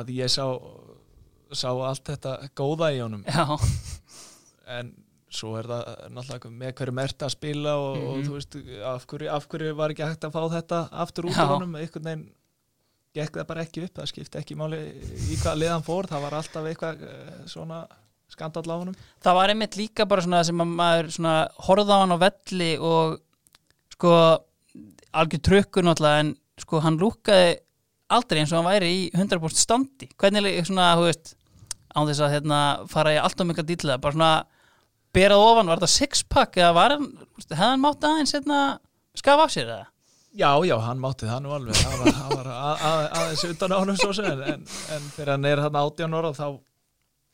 að ég sá sá allt þetta góða í honum. Já, en svo er það náttúrulega með hverju mert að spila og, og Mhm. þú veist, af hverju, af hverju var ekki hægt að fá þetta aftur út úr honum? Einhvern veginn gekk það bara ekki upp, það skipti ekki máli í hvað liðan fór, það var alltaf eitthvað eh, svona skandall á honum. Það var einmitt líka bara svona sem að maður svona horfði á hann á velli og sko algjör trökkur náttúrulega en sko hann lúkaði aldrei eins og hann væri í 100% standi. Hvernig er svona, þú veist án þess að hérna, fara í allt og mikla dýtlega bara svona berað ofan, var þetta sixpack eða var hann, hefði hann mátt aðeins hérna, skafa af sér eða? Já, já, hann mátti það nú alveg það var, það var að, að, aðeins utan á sem en, en, en þegar hann er hann átján ára þá,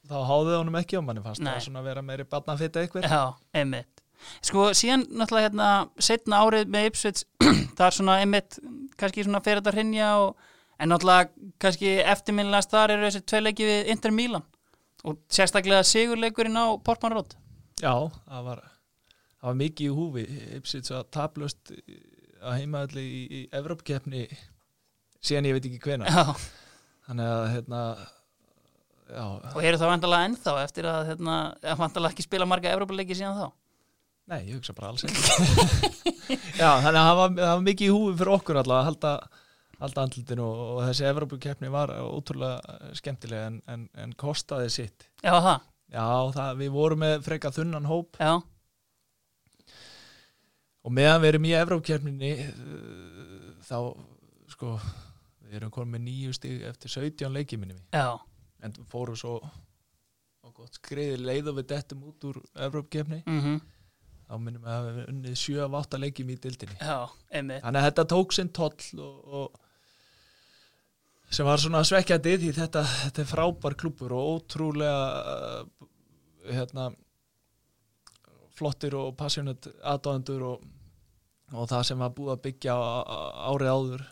þá háði honum ekki og manni fannst Nei. það svona að vera meiri barnafitt eitthvað Já, einmitt Sko síðan náttúrulega hérna setna árið með Ipswich það er svona einmitt kannski svona fyrir þetta hrinja og, en náttúrulega kannski eftirminnilegast þar eru þessi tvei leiki við Inter Milan og sérstaklega sigurleikurinn á Portman Road. Já, það var, það var mikið í húfi. Ipsits að tablust að heimaðalli í, í Evrópkeppni síðan ég veit ekki hvena Já, þannig að hérna já, og eru þá vandalega ennþá eftir að hérna, vandalega ekki spila marga Evrópuleiki síðan þá? Nei, ég hugsa bara alls ekki. Já, þannig að það var, það var mikið í húfi fyrir okkur allavega að halda, halda andlutinu og, og þessi Evrópkeppni var ótrúlega skemmtilega en, en, en kostaði sitt. Já, það, Já, það, við vorum með freka þunnan hóp. Já, og meðan við erum í Evrópkeppninni þá sko við erum komin með nýju stig eftir 17 leiki minni við já, en fóru svo á gott skriði leið og við dettum út úr Evrópkeppni mhm, þá minnum við að við unnið 7 af 8 leikjum í dildinni já, einmitt. Þannig að þetta tók sinn toll og, og sem var svona svekkjandi því þetta, þetta er frábær klubur og ótrúlega uh, hérna flottir og passionate aðdóðendur og, og það sem var búið að byggja árið áður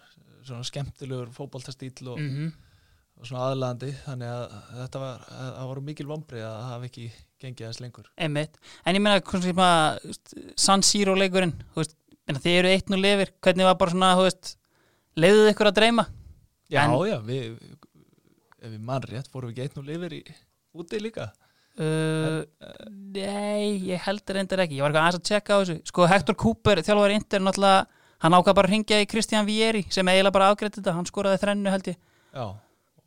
svona skemmtilegur fótboltastýl og, mhm, og svona aðlandi þannig að þetta var, það voru mikil vombrið að það hafi ekki gengið þess lengur. Einmitt. En ég veist, San Siro leikurinn, þið eru eitt nú lifir, hvernig var bara svona, leiðuð ykkur að dreyma? Já, En- já, við ef við mann rétt fórum við geitt nú lifir í úti líka. Uh, nei, ég held reyndar ekki. Ég var eitthvað aðeins að tjekka á þessu. Sko Hector Cooper, þjálfari Inter náttúrulega Hann ákvað bara að ringja í Christian Vieri sem eiginlega bara afgreitt þetta, hann skoraði þrennu held ég. Já,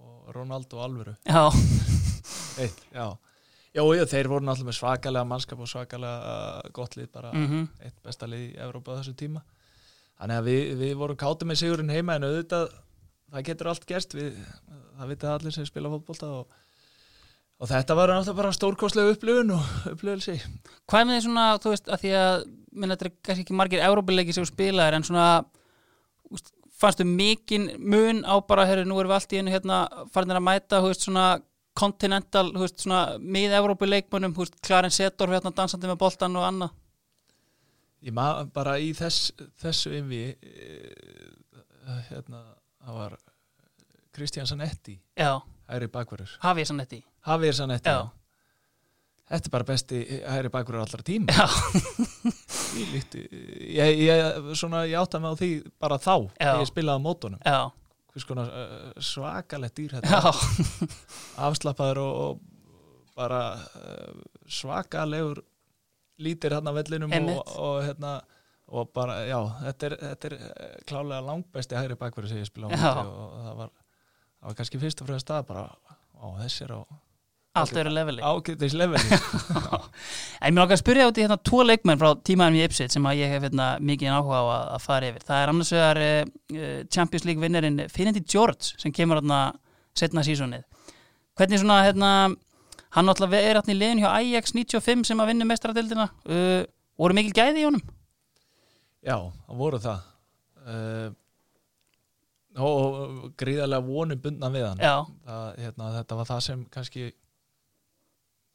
og Ronaldo Alvöru. Já, Eitt, já. Jó, já, þeir voru náttúrulega með svakalega mannskap og svakalega uh, gott lið, bara mhm, eitt besta lið í Evrópa á þessu tíma. Þannig að við, við vorum kátið með sigurinn heima en auðvitað, það getur allt gerst við, það vitað allir sem spila fótbolta og, og þetta var náttúrulega bara stórkostlega upplifun og upplifilsi Hvað með því svona, þú veist, að því að minna þetta er kannski ekki margir Európa-leiki sem spilaðir en svona úst, fannstu mikinn mun á bara, herru, nú erum við allt í einu hérna farinir að mæta, þú veist, svona continental, þú veist, svona mið Európa-leikmönnum, þú veist, Clarence Seedorf hérna dansandi með boltan og annað? Ég maður bara í þess, þessu innvi hérna, það var Kristján Sanetti, Já, hæri bakverður þetta í Hafið Sanetti Já. Þetta er bara besti hæri bakverður allra tíma. Já, Ég, líkti, ég, ég, svona, ég átta mig á því bara þá þegar ég spilaði mótunum. Já, konar svakalegt dýr afslappaður og, og bara svakalegur lítir hann á vellinum og, Einmitt. og hérna og bara, já, þetta er, þetta er eh, klálega langbesti hægri bakverði sem ég spila á og það var, það var kannski fyrst og fremst stað bara, á þessi er á allt verið leveli ágætis leveli En mér að spyrja út í hérna tvo leikmenn frá tímaðum í Ipswich sem að ég hef hérna, mikið áhuga á að, að fara yfir. Það er annars vegar uh, Champions League vinnerinn Finnendi George sem kemur hérna setna sísonið. Hvernig svona hérna, hann náttúrulega er hérna í liðin hjá Ajax 95 sem að vinna mestradildina. Uh, voru mikil gæði í honum? Já, það voru það. Uh, og, gríðarlega vonum bundna við hann. Það, hérna, þetta var það sem kannski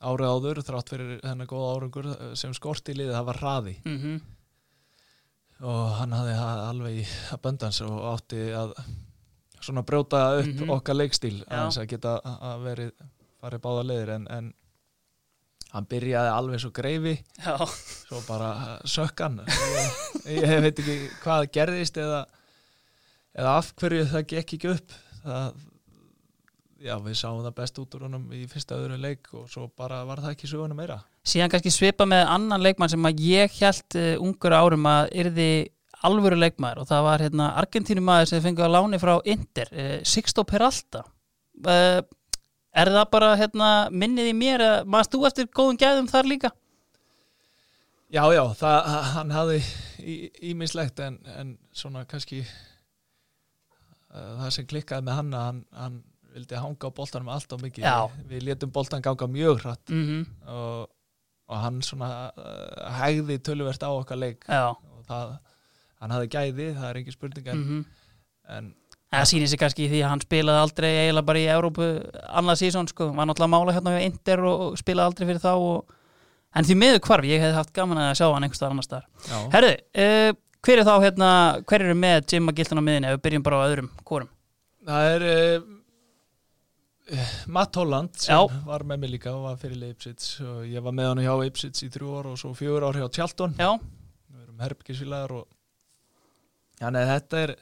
árið áður þrátt fyrir þennan góða árangur eh, sem skorti liðið, það var hraði. Mm og hann hafði alveg í abundance og átti að svona brjóta upp Mhm. okkar leikstíl að að geta að verið farið báða leiðir. En, en hann byrjaði alveg svo greifi. Já, svo bara sökkan ég, ég veit ekki hvað gerðist eða eða af hverju það gekk ekki upp. Það, já við sáum það best út úr honum í fyrsta öðru leik og svo bara var það ekki söguna meira. Síðan kannski svipa með annan leikmann sem að ég held uh, ungur árum að yrði alvöru leikmaður og það var hérna Argentínumæður sem fengið á láni frá Inter, uh, Sixto Peralta. Uh, er það bara hérna minnið í mér að maður stú eftir góðum gæðum þar líka? Já, já, það, hann hafði ímislegt en, en svona kannski uh, það sem klikkaði með hann hann, hann vildi hanga á boltanum allt á mikið Já. við, letum boltan ganga mjög hratt Mm -hmm. og, og hann svona uh, hægði töluvert á okkar leik Já, og það, hann hafði gæði, það er engin spurning en, mm en Það sýnir sig kannski því að hann spilaði aldrei eiginlega bara í Európu annað sísón sko, var náttúrulega að mála hérna við Inter og, spilaði aldrei fyrir þá og... en því miður hvarf, ég hef haft gaman að sjá hann einhvers staðar annar staðar. já, Herðu, uh, hver er þá hérna, hver eru með Jim McGilton á miðinni ef við byrjum bara á öðrum kórum? það er uh, Matt Holland sem Já. var með mig líka og var fyrir Leipzig og ég var með hann hjá Leipzig í þrjú ár og svo fjögur ár hjá Tjalton Já, við erum herbyggisvílagar og þannig að þetta er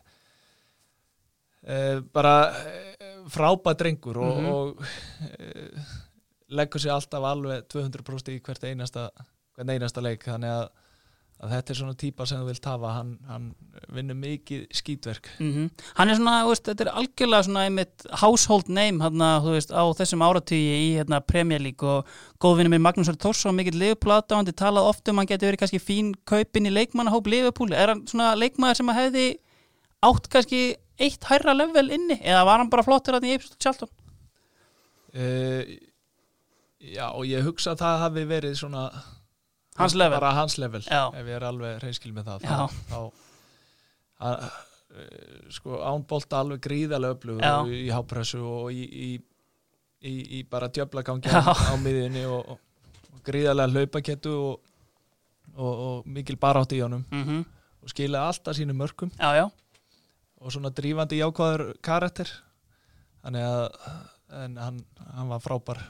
bara uh, frábæð drengur og, Mhm. og uh, leggur sér alltaf alveg 200% í hvert einasta, hvert einasta leik. Þannig að, að þetta er svona típa sem þú vilt hafa. Hann, hann vinnur mikið skítverk. Mm hann er svona, veist, þetta er algjörlega svona einmitt household name þú veist, á þessum áratugji í hérna Premier League. Og góðvinni með Magnús Ari Tórsson, mikill Liverpool hann talað oft um hann geti verið kannski fín kaupin í leikmannahóp Liverpool, er hann svona leikmaður sem að hefði átt kannski eitt hærra level inni, eða var hann bara flottur hann í Ipswich og Charlton? uh, Já, og ég hugsa að það hafi verið svona Hans level. bara hans level, ef ég er alveg reynskil með það þá, þá að, uh, sko ánbolta alveg gríðarlega og í hápressu og í, í, í, í bara djöflagangi á, miðjunni og, og, og gríðarlega hlaupakettu og, og, og mikil barátt í honum. Mm og skila alltaf sínu mörkum. Já, já, og svona drífandi jákvæður karakter þannig að hann, hann var frábær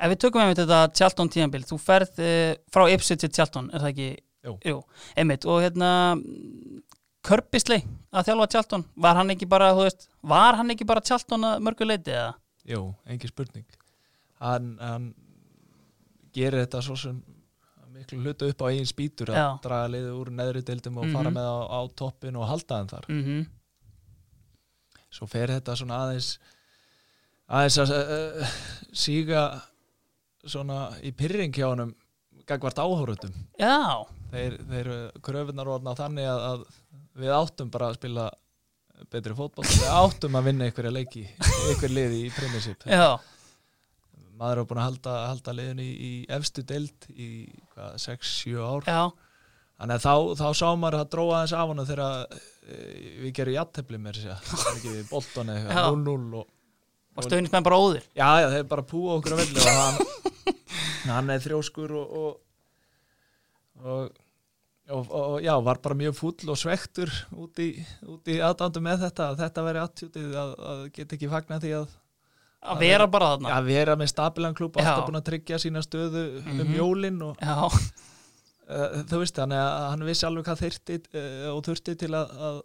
ef við tökum einmitt þetta Charlton tíðanbild, þú ferð uh, frá Ipswich til Charlton, er það ekki? Jú. einmitt, og hérna Körbisley að þjálfa Charlton, var hann ekki bara, þú veist, var hann ekki bara Charlton að mörgu leiti eða? Jú, engin spurning hann, hann gerir þetta svo sem miklu hluta upp á eigin spýtur að Já. draga liðið úr neðri deildum og Mhm. fara með á, á toppin og halda hann þar Mm svo fer þetta svona aðeins aðeins að uh, síga svona í pyrring hjá honum gagvart áhórutum Já, þeir, þeir kröfunar orðna þannig að, að við áttum bara að spila betri fótboll, við áttum að vinna einhverja leiki, einhver liði í premiership. Já, maður er búin að halda, halda liðinu í, í efstu deild í 6-7 ár. Já, þannig að þá, þá sá maður að dróa þess af hana þegar við gerum með að ekki bolton eða Já. 0-0 og, og stöðnismenn bara óður? Já, já, þeir bara púa okkur að og hann, hann er þrjóskur og, og, og, og, og já, var bara mjög fúll og svektur út í, í aðdándu með þetta. Að þetta veri attjútið að, að geta ekki fagna því að að vera bara þarna. að vera með stabilan klúb alltaf búin að tryggja sína stöðu um Mhm. jólin og Já, þú veist þannig að hann vissi alveg hvað þyrti uh, og þurfti til að, að,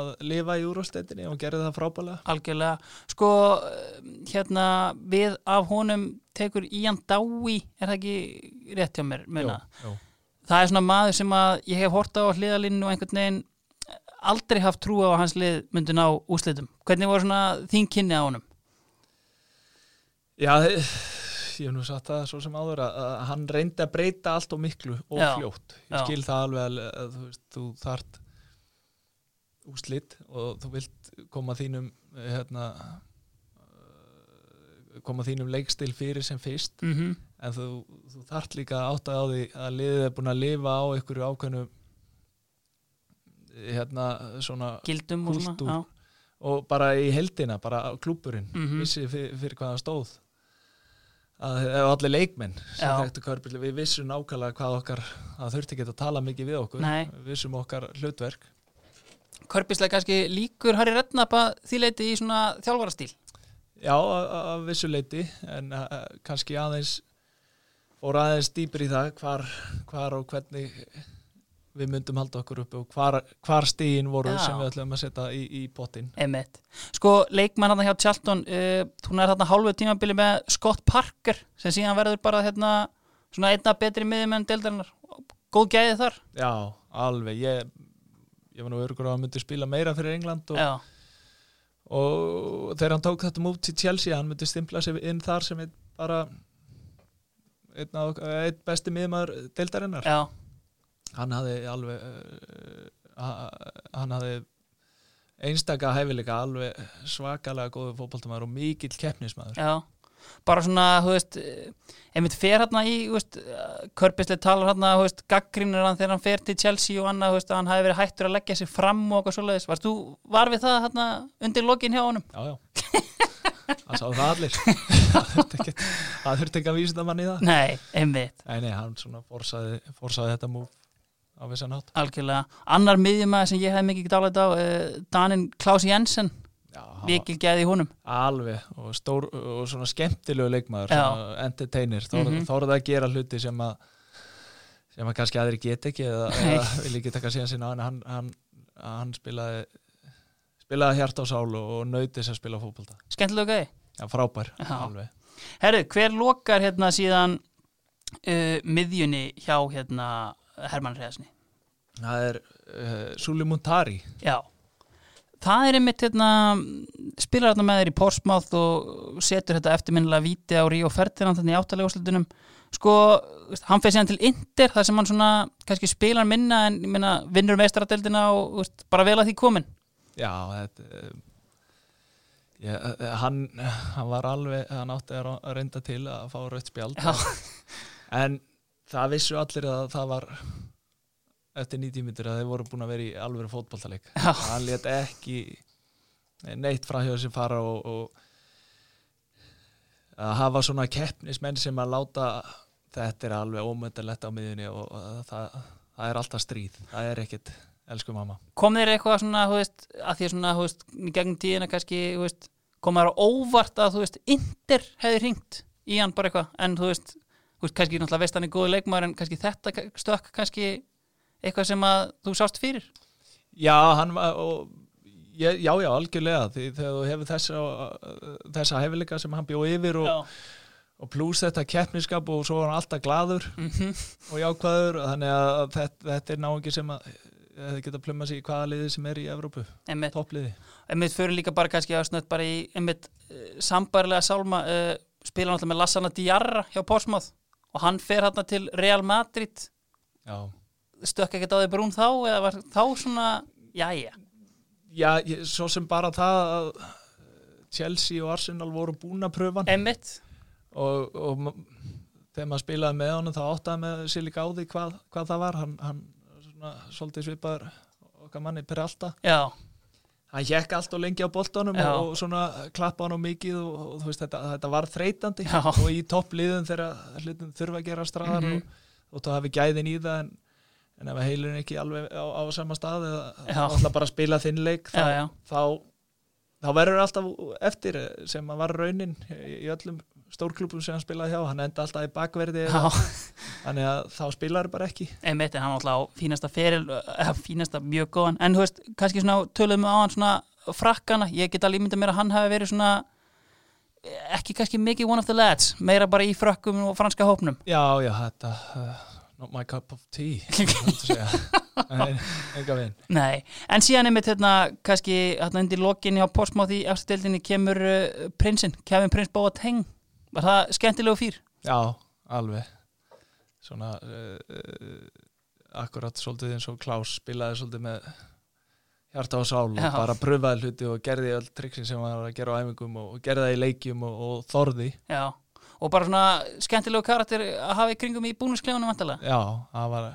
að lifa í úrvastendinni og gerði það frábælega algjörlega Sko, hérna við af honum tekur Ian Dái er það ekki rétt hjá mér muna? Jú, jú. það er svona maður sem að ég hef hort á hliðalínu og einhvern veginn aldrei haft trú á hans lið myndi ná úslitum. Hvernig voru svona þín kynni á honum? Já, þe- ég hef nú sagt það svo sem áður að, að hann reyndi að breyta allt og miklu og Já. fljótt ég Já. skil það alveg að, að þú, veist, þú þart úslit og þú vilt koma þínum eh, hérna uh, koma þínum leikstil fyrir sem fyrst Mm -hmm. en þú, þú þart líka að átta á því að liðið er búin að lifa á einhverju ákveðnu hérna svona Gildum og svona. og bara í heldina, bara klúburinn Mhm. vissi fyrir, fyrir hvað það stóð að allir leikmenn við vissum nákvæmlega hvað okkar, það þurfti ekki að tala mikið við okkur, Nei. við vissum okkar hlutverk. Körbislega kannski líkur Harry Redknapp að því leiti í svona þjálfarastíl. já, að að vissu leiti en uh, kannski aðeins fór aðeins dýpur í það hvar, hvar og hvernig við myndum halda okkur uppi og hvar, hvar stíin voru Já. sem við ætlum að setja í, í pottin Emmett. Sko, leikmann hann hjá Charlton, uh, hún er þarna hálfu tímabili með Scott Parker sem síðan verður bara hérna svona einna betri miðjum en deildarinnar. Góð gæði þar. Já, alveg, ég, ég var nú örugur á að myndi spila meira fyrir England og, og þegar hann tók þetta mútt til Chelsea, hann myndi stimpla sig inn þar sem bara einn, besti miðumar deildarinnar já, hann hafði alveg uh, hann hafði einstaka hæfileika alveg svakalega góðu fótboltamæður og mikill keppnismæður já. Bara svona, þú veist, einmitt fer hérna í, þú veist, Körbisli talar hérna, þú veist, gaggrínir hann þegar hann fer til Chelsea og annað, þú veist, hann hafi verið hættur að leggja sig fram og eitthvað svoleiðis. Varst þú, var við það hérna undir lokin hjá honum? já, já það sáðu það allir það þurfti ekki að vísa það manni í það Nei, einmitt. nei, nei, hann svona forsaði, forsaði þetta múf á vissan hátt Algjörlega. Annar miðjumæður sem ég hef mikið ekki dálægt á, uh, Danin Klaus Jensen, vikil gæði var alveg og, stór, og svona skemmtilegu leikmaður svona entertainer þá mm -hmm. það að gera hluti sem að sem að kannski aðri get ekki eða, eða vil ekki taka síðan sinna hann, hann, hann spilaði spilaði hjart á sál og, þess að spila fótbolta Skemmtilega gæði. já, frábær, Já. alveg Herru, hver lokar hérna síðan uh, miðjunni hjá hérna Hermann Hreðsni? Það er uh, Suli Muntari Já. Það er einmitt hérna, spilar hérna með þér í Portsmouth og setur þetta eftirminnilega víti á Ríó Ferdinand þannig áttalega úrslutunum. Sko, hann fyrir síðan til Inter þar sem hann svona, kannski spilar minna en meina, vinnur meistaradeldina og veist, bara vel að því komin. já, þetta Já, eh, hann, hann var alveg, hann átti að reynda til að fá rautt spjald en það vissu allir að það var eftir 90 minnir að þeir voru búin að vera í alveg fótboltaleik. Já. hann let ekki neitt frá hjá sér fara og, og að hafa svona keppnismenn sem að láta þetta er alveg ómöndalegt á miðunni og, og það, það er alltaf stríð. Það er ekkit, elsku mamma. Kom þér eitthvað svona, þú veist, að því svona, þú veist, í gegnum tíðina kannski, þú veist, kom þér á óvart að, þú veist, Inter hefði hringt í hann bara eitthvað, en þú veist, þú veist, kannski náttúrulega veist hann er góði leikmaður en kannski þetta stökk kannski eitthvað sem að þú sást fyrir. Já, hann var og, ég, já, já, algjörlega því þegar þú hefur þessa, þessa hefileika sem hann bjó yfir og, Já. og pluss þetta keppniskap og svo var hann alltaf glaður Mm og jákvæður þannig að þetta, þetta er náingi sem að þið geta plumma sig í hvaða liði sem er í Evrópu, toppliði. Einmitt fyrir líka bara kannski að snött bara í einmitt uh, sambarilega sálma uh, spila náttúrulega með Lassana Diarra hjá Portsmouth og hann fer hérna til Real Madrid. Já, stökk ekkert á því brún þá eða var þá svona, jæja? Já ég, svo sem bara það að Chelsea og Arsenal voru búin að pröfa hann. Einmitt, og, og þegar maður spilaði með honum þá áttaði með á því hvað, hvað það var. Hann, hann svona, svolítið svipaður okkar manni per alltaf já, hann hjekk allt og lengi á boltanum Já. og, svona klappa hann á mikið og, og þú veist þetta, þetta var þreytandi. Já. og í toppliðum þegar hlutum þurfa að gera straðar Mhm. og, og þá hafi gæðin í það en, en ef heilurinn ekki alveg á, á sama stað eða alltaf bara spila þinn leik þá, já, já, þá, þá verður alltaf eftir sem að var raunin í, öllum stórklubum sem hann spilaði hjá. Hann enda alltaf í bakverði þannig að þá spilar bara ekki. Einmitt en hann alltaf á fínasta feril fínasta mjög góðan. En þú veist, kannski svona töluðum á hann svona frakkana, ég get alveg ímyndað mér að hann hafi verið svona ekki kannski mikið one of the lads meira bara í frökkum og franska hópnum. Já, já, þetta uh, not my cup of tea Nei, enga veginn. Nei, en síðan einmitt hérna kannski hérna undir lokin hjá Portsmouth í eftirdeldinni kemur uh, prinsinn, Kevin Prins Boateng. Var það skemmtilegu fýr? Já, alveg. Svona uh, uh, akkurat svolítið eins og Klaus spilaði svolítið með hjarta og sál Já. og bara pröfaði hluti og gerði öll triksin sem hann var að gera á æfingum og gerði það í leikjum og, og þorði. Já, og bara svona skemmtilegu karakter að hafa í kringum í búnusklefunum vantilega Já, það var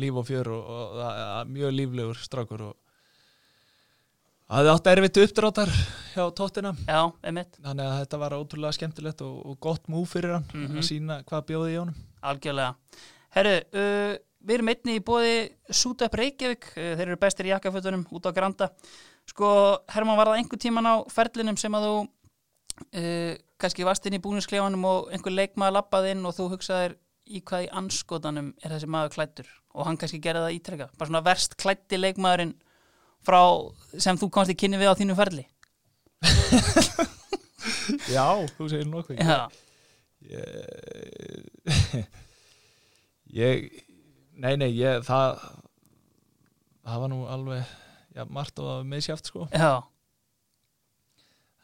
líf og fjör og, og, og mjög líflegur strákur og það hefði átt erfitt uppdráttar hjá tóttina Já, einmitt þannig að þetta var ótrúlega skemmtilegt og, og gott múf fyrir hann Mhm. að sína hvað bjóði í honum Algjörlega. Herru, uh, við erum einni í bóði Súta upp Reykjavík, uh, þeir eru bestir í jakkafötunum út á Granda. Sko, Herman, var það einhver tíman á ferlinum sem að þú uh, kannski varst inn í búnisklefanum og einhver leikmaður lappaði inn og þú hugsaðir, í hvað í anskotanum er þessi maður klættur og hann kannski gerði það ítrekka bara svona verst klætti leikmaðurinn frá sem þú komst í kynni við á þínu ferli? Já, þú segir nokkuð. Já, ég, ég nei, nei, ég það það var nú alveg já, margt og meðsjáft sko. Já,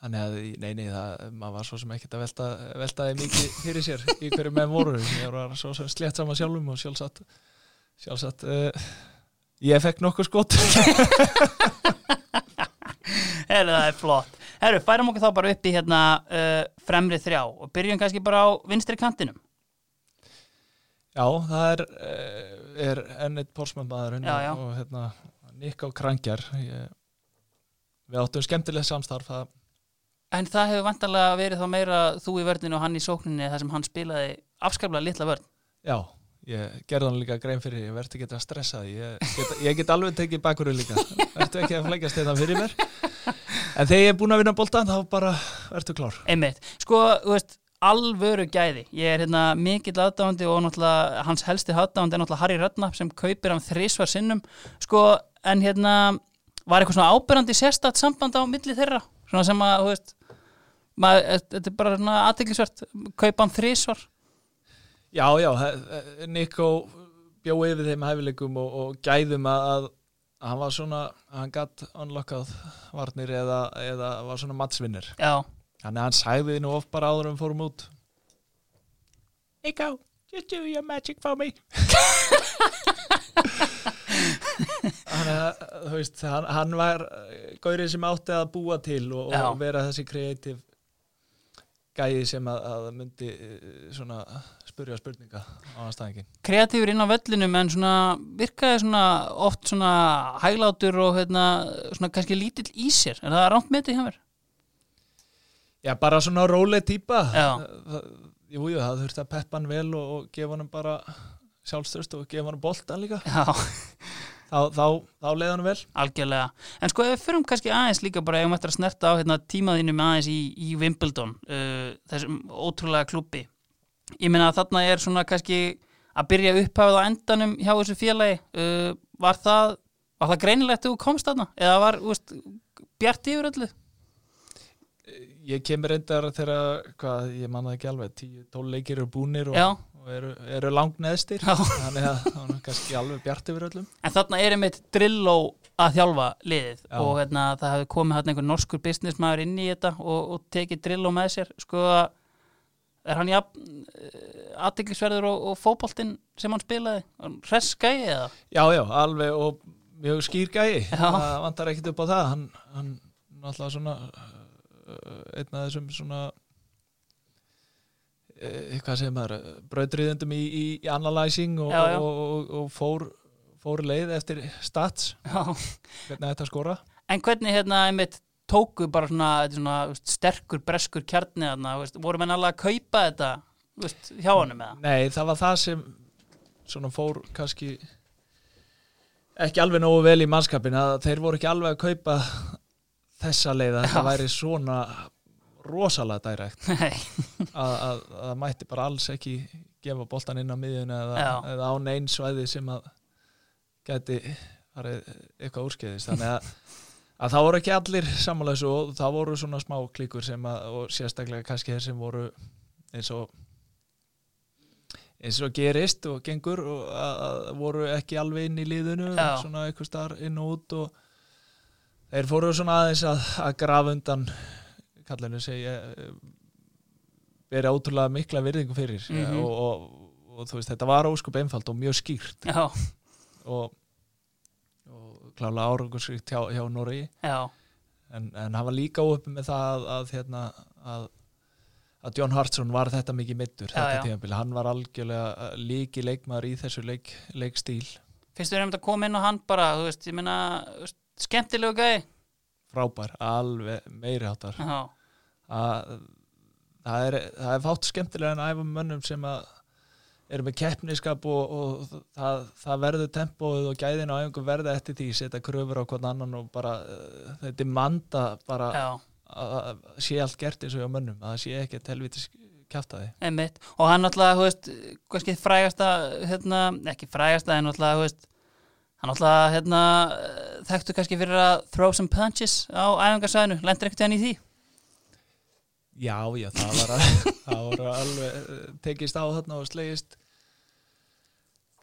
þannig að, nei, nei, það maður var svo sem ekkert að velta, velta því mikið fyrir sér í hverju með voru. Ég var svo sem slétt saman sjálfum og sjálfsagt sjálfsagt uh, ég fekk nokkuð skot. Herru, það er flott. Herru, færum okkur þá bara upp í hérna uh, fremri þrjá og byrjum kannski bara á vinstri kantinum. Já, það er uh, er enn eitt pórsmannmaðurinn og hérna, Nick á Krankjar ég, við áttum skemmtilegt samstarf það En það hefur vantarlega verið þá meira þú í vörðinu og hann í sókninni þar sem hann spilaði afskaplega litla vörð Já, ég gerði hann líka grein fyrir, ég verði ekki að stressa því, ég get, ég get alveg tekið bakurinn líka, verður ekki að flækjast þetta fyrir mér, en þegar ég er búin að vinna boltan þá bara verður klár. Einmitt, sko, þú veist, alvöru gæði. Ég er hérna mikill aðdáðandi og náttúrulega hans helsti aðdáðandi er náttúrulega Harry Redknapp sem kaupir hann þrísvar sinnum. Sko, en hérna var eitthvað svona ábyrrandi sérstætt samband á milli þeirra, svona sem að, þú veist maður, þetta er bara svona aðteglisvert kaupa hann þrísvar Já, já, he- Nico bjó yfir þeim hæfileikum og, og gæðum að, að að hann var svona, hann gatt unlockað varnir eða, eða var svona mattsvinnir. Já, Þannig að hann sagði nú oft bara áður en við fórum út. Nico, just do your magic for me. Þannig að, þú veist, hann, hann var gaurið sem átti að búa til og, og vera þessi kreatív gæði sem að, að myndi eh, svona spurja spurninga á anstæðingin. kreatífur inn á vellinum en svona virkaði svona oft svona hæglátur og hérna, svona kannski lítill í sér er það rámt með því hjá mér? Já, bara svona róleg. Já. Það- Jú, það þurfti að peppa hann vel og, og gefa hann bara sjálfstörst og gefa hann boltan líka. Já, Þá, þá, þá leið hann vel. algjörlega. En sko ef við fyrum kannski aðeins líka bara ef við ættum að snerta á hérna, tímaðinu með aðeins í, í Wimbledon uh, þessum ótrúlega klubbi ég meina að þarna er svona kannski að byrja upphafið á endanum hjá þessu félagi. Uh, var það var það greinilegt þegar þú komst þarna? Eða var veist, bjart yfir öllu? Ég kemur reyndar þegar, hvað, ég man það ekki alveg, 10-12 leikir eru búnir og, Já. Og eru, eru langt neðstir, Já. þannig að það er kannski alveg bjart yfir öllum. En þarna er einmitt Drilló að þjálfa liðið Já. og hérna, það hefði komið hérna einhver norskur businessmaður inn í þetta og, og tekið Drilló með sér sko er hann jafn aðtiklisverður og, og fótboltinn sem hann spilaði hress gæi eða? Já, já, alveg og mjög skýr gæi, Já. það vantar ekkit upp á það, hann, hann náttúrulega svona, uh, einn af þessum svona, hvað segir maður, brautriðendum í, í, í analyzing og, Já, já. og, og, og fór, fór leið eftir stats, Já. hvernig þetta skora. En hvernig hérna einmitt tóku bara svona, svona veist, sterkur breskur kjarni þarna, voru menn alveg að kaupa þetta veist, hjá honum eða? Nei, það var það sem svona fór kannski ekki alveg nógu vel í mannskapin að þeir voru ekki alveg að kaupa þessa leið að þetta væri svona rosalega dærekt að, að, að mætti bara alls ekki gefa boltan inn á miðjuna eða, eða á neinn svæði sem að geti eitthvað úrskeiðist þannig að, að það voru ekki allir samanlega svo og það voru svona smá klíkur sem að, og sérstaklega kannski þeir sem voru eins og eins og gerist og gengur og að, að voru ekki alveg inn í liðinu Já. svona eitthvað starf inn og út og þeir fóru svona aðeins að, að grafa undan kallinu segja verið ótrúlega mikla virðingu fyrir. Mhm. og, og, og þú veist þetta var óskup einfalt og mjög skýrt. Já, og, og klálega árangursríkt hjá, hjá Noregi. Já, en, en hann var líka uppi með það að, að, hérna, að, að John Hartson var þetta mikið mittur þetta já. tímabili, hann var algjörlega líki leikmaður í þessu leik, leikstíl. Finnst þér einmitt að koma inn á hann bara, þú veist, ég veist, skemmtilegu gæi. Frábær, alveg meiri áttar Já, að það er, það er fátt skemmtilega en að með mönnum sem að eru með keppniskap og, og það, það verður tempóið og gæðin á æfingu verða eftir því setja kröfur á hvern annan og bara uh, þetta er manda bara já, að að sé allt gert eins og hjá mönnum að það sé ekki helvitis kjátaði einmitt, og hann náttúrulega, þú veist kannski frægasta, hérna ekki frægasta, en náttúrulega, þú veist hann náttúrulega, hérna þekktu kannski fyrir að throw some punches á æfingarsæðinu, lendur ekkert hann í því Já, já, það var, að, það var alveg eh, tekist á þarna og slegist.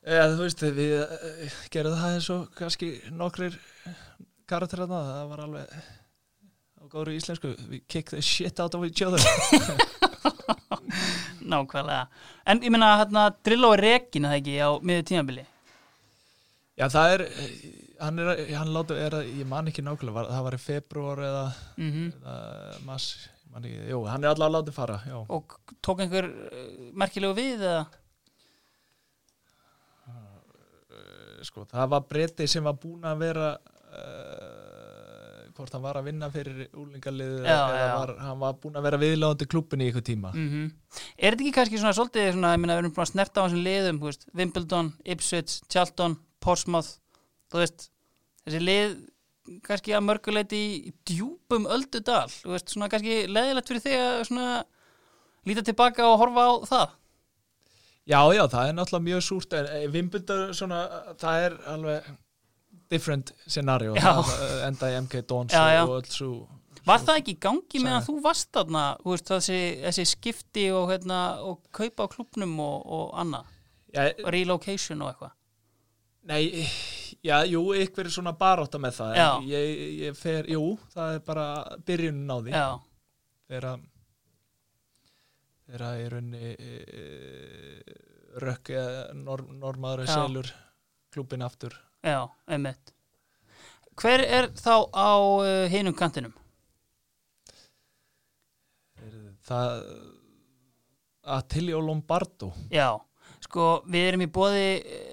Eða þú veist við eh, gerðum það eins og kannski nokkrir karakter þarna, það var alveg á góðru íslensku. We kick the shit out of each other. Nákvæmlega, en ég meina hérna Drillo er rekin að það ekki á miður tímabili? Já, það er hann er, hann látu, er að, ég man ekki nákvæmlega var, það var í februar eða, mm eða mass, ekki, jú, hann er allavega látið fara, já. Og tók einhver uh, merkilegu við eða? Sko, það var breyti sem var búin að vera uh, hvort hann var að vinna fyrir úlingarlið hann var búin að vera viðláðandi klubbin í ykkur tíma. Mm Er þetta ekki kannski svona svolítið svona, ég meina, við erum búin að snerta á þessum liðum, veist, Wimbledon, Ipswich, Charlton, Portsmouth, þú veist, þessi lið kannski að mörguleiti í djúpum öldudal, þú veist, svona kannski leðilegt fyrir þig að svona líta tilbaka og horfa á það. Já, já, það er náttúrulega mjög súrt en Vimbundar svona, það er alveg different scenario það, enda í MK Dons Já, já. og öll svo Var það ekki í gangi meðan þú varst þarna, þú veist, þessi, þessi skipti og, hérna, og kaupa á klubnum og, og annað, já, relocation og eitthvað? Nei, já, jú, ykkur er svona baróta með það ég, ég fer, jú, það er bara byrjunin á því þegar þegar í raunni e, rökk eða norm, normaður Já. selur klubin aftur já, einmitt. Hver er þá á uh, hinum kantinum? það Attilio Lombardo Já, sko við erum í bóði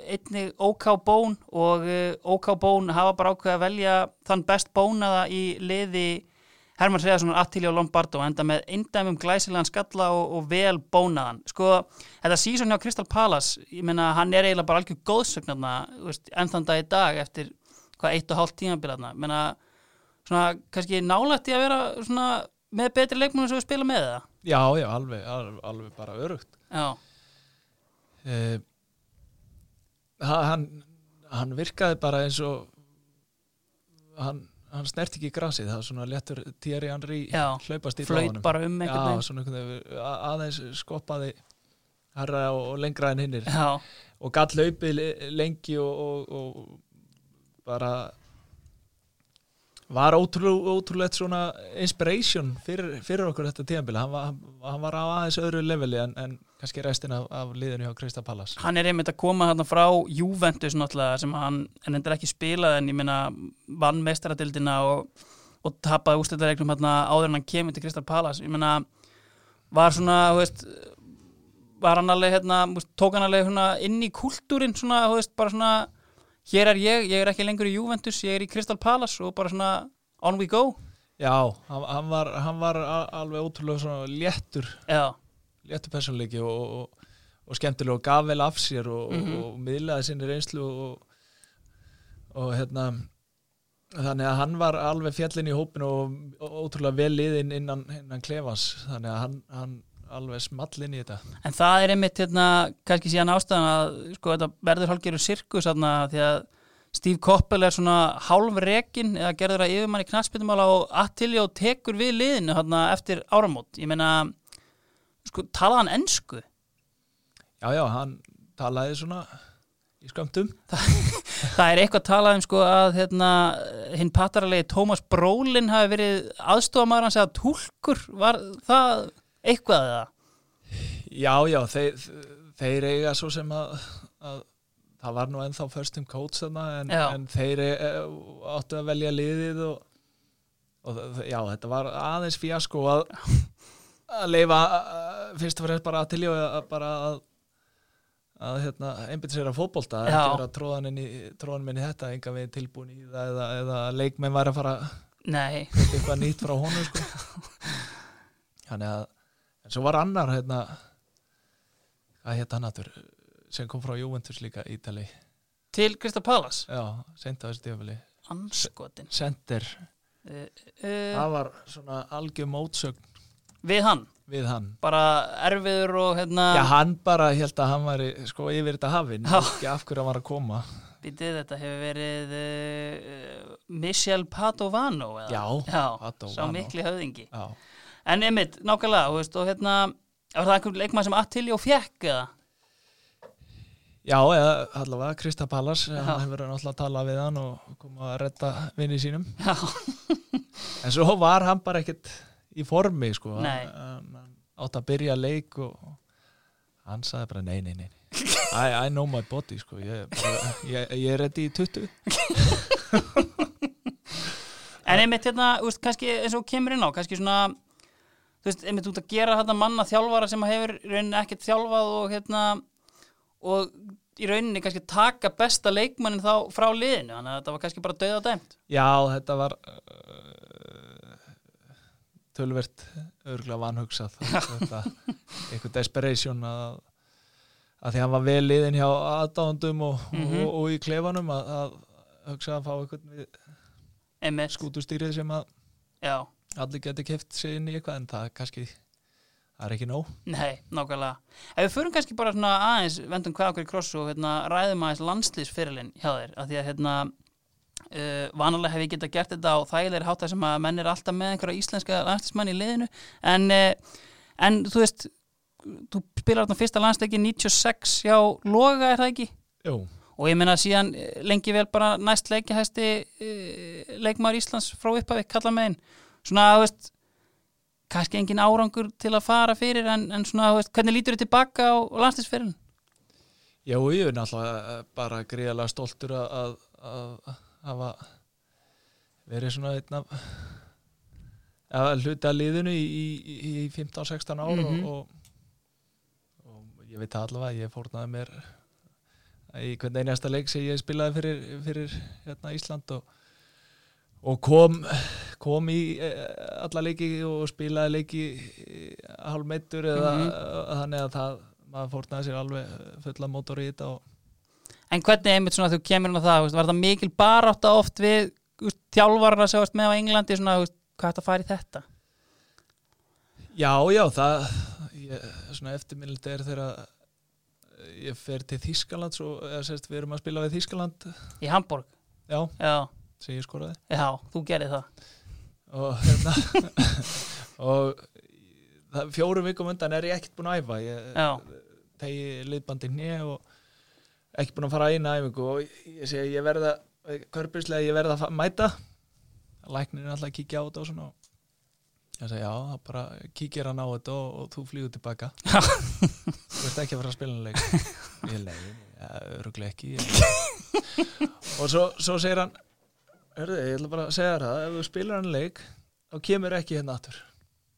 einnig OK Bón og OK Bón hafa bara ákveð að velja þann best bónaða í liði Hermann Hreðarssonar Attilio Lombardo enda með eindæmum glæsilegan skalla og, og vel bónaðan. Sko, þetta sísón hjá Crystal Palace, ég meina hann er eiginlega bara algjör góðsögnarna enn þann dag í dag eftir hvað eitt og hálft tímabilaðna. Menna, svona kannski nálægt í að vera svona með betri leikmúnum sem við spila með það. Já, já, alveg, alveg, alveg bara örugt Já, ha- hann, hann virkaði bara eins og hann, hann snert ekki grasið, það var svona léttur Thierry Henry hlaupast í flöyt bara um einhvern veginn. aðeins skoppaði herra og, og lengra en hinnir. Og gatt hlaupið le- lengi og, og, og bara var ótrú, ótrúlegt svona inspiration fyrir, fyrir okkur þetta tíðanbili hann, var- hann var á aðeins öðru leveli en, en kannski restin af, af liðinu hjá Krista Pallas hann er einmitt að koma þarna frá Juventus náttúrulega sem hann en endur ekki spilað en ég meina vann mestaradildina og, og tapaði úrstættaregnum hérna áður en hann kemur til Kristal Palace. Ég meina var svona veist, var hann alveg hérna, tók hann alveg inn í kultúrin svona, veist, bara svona hér er ég, ég er ekki lengur í Juventus ég er í Kristal Palace og bara svona on we go. Já, hann, hann, var, hann var alveg ótrúlega svona léttur. Já, léttur personleiki og, og, og skemmtilega og gaf vel af sér og, Mhm. og, og miðlaði sinni reynslu og, og hérna þannig að hann var alveg fjallin í hópin og, ótrúlega vel liðinn innan, innan klefans þannig að hann, hann alveg small inn í þetta En það er einmitt hérna, kannski síðan ástæðan að sko, þetta verður hálfgerður sirkus þarna, því að Steve Koppel er svona hálf rekin eða gerður að yfirmann í knastbyttumála og Attilio tekur við liðinu eftir áramót. Ég meina, sko, talaði hann ensku? Já, já, hann talaði svona í skömmtum Það er eitthvað talað um sko að hérna, hinn pattaralegi Tómas Brólin hafi verið aðstofamæður hans eða túlkur, var það eitthvað eða? Já, já, þeir, þeir eiga svo sem að, að það var nú ennþá first team coach þarna en, en þeir e, áttu að velja liðið og, og já, þetta var aðeins fíasko að, að leifa að- fyrst og fremst bara að bara að að hérna, einbytta sér að fótbolta Já. ekki vera að tróða hann inn í, tróða hann inn í þetta enga við tilbúin í það eða, eða leikmenn væri að fara eitthvað nýtt frá honum sko. þannig að en svo var annar hérna hvað hétt hann aftur sem kom frá Juventus líka Ítali. Til Krista Palace, já, sent á þessu tífali anskotin. Center, Uh, uh, það var svona algjör mótsögn við hann, við hann. Bara erfiður og hérna, Já, hann bara held að hann var sko yfir þetta hafinn, ekki af hverju hann var að koma. Býtið þetta hefur verið uh, Michel Padovano eða? Já, Já Padovano. sá mikli höfðingi. Já, en einmitt, nákvæmlega, þú veist, og hérna var það einhver leikmann sem Attilio fjekk eða? Já eða allavega Krista Pallas hann hefur náttúrulega að tala við hann og koma að redda vinni sínum. Já, en svo var hann bara ekkert í formi sko. Hann, átt að byrja leik og hann sagði bara nei, nei, nei I, I know my body sko. Ég, bara, ég, ég er reddi í 20 En einmitt hérna, þú veist, kannski eins og kemur inn á, kannski svona, þú veist, einmitt út að gera þetta manna þjálfara sem hefur rauninni ekkert þjálfað og hérna, og í rauninni kannski taka besta leikmannin þá frá liðinu, þannig að þetta var kannski bara dauða dæmt. Já, þetta var uh, tölvert örgulega vanhugsað eitthvað desperation að, að því hann var vel liðin hjá aðdáðundum og, Mhm. og, og í klefanum að, að hugsa að fá eitthvað skútustýrið sem að já, allir geti keft sig inn í eitthvað en það kannski það er ekki nóg nei, nákvæmlega. Ef við förum kannski bara aðeins, vendum hvað okkur í kross og hérna, ræðum aðeins landslýsfyrirlin hjá þér, af því að hérna, uh, vanalega hef ég getað gert þetta á þægilegri hátta sem að menn er alltaf með einhverja íslenska landslýsmann í liðinu, en, uh, en þú veist, þú spilar þarna fyrsta landsleiki 96 hjá Loga, er það ekki? Jú, Og ég meina síðan eh, lengi vel bara næst leikihæsti uh, leikmaður Íslands frá upphafi, kalla með einn. Svona, þú veist, kannski engin árangur til að fara fyrir, en, en svona, þú veist, hvernig lítur þið tilbaka á landslýsferðin? Já, ég er náttúrulega bara gríðalega stoltur að, að, að hafa verið svona einn af að hluti að liðinu í, í, í 15-16 ár Mhm. og, og, og ég veit allavega að ég fórnaði mér í hvern einasta leik sem ég spilaði fyrir, fyrir hérna, Ísland og, og kom, kom í eh, alla leiki og spilaði leiki Mhm. mm þannig að það maður fórnaði sér alveg fulla mótor í þetta og En hvernig einmitt svona þú kemur inn á það, var það mikil barátta oft við sem varst með á Englandi, svona, hvað ætti að fara í þetta? Já, já, það ég, svona eftirminnilegt er þegar ég fer til Þískaland og eða, sérst, við erum að spila við Þískaland Í Hamburg? já, Já, sem ég skoraði já, þú gerir það. og hérna og það, fjórum vikum undan er ég ekkert búin að æfa ég tegi liðbandi hnið og ekki búin að fara eina æfingu og ég segi ég verða körpislega ég verða að mæta. Læknir er alltaf að kíkja á þetta og svona. Ég segi já, það bara kíkir hann á þetta og, og þú flýgur tilbaka. Þú ert ekki að fara að spila leik ég leiði, ja, öruglega ekki og svo, svo segir hann Hörðu, ég ætla bara að segja það ef þú spilar hann leik þá kemur ekki hérna aftur.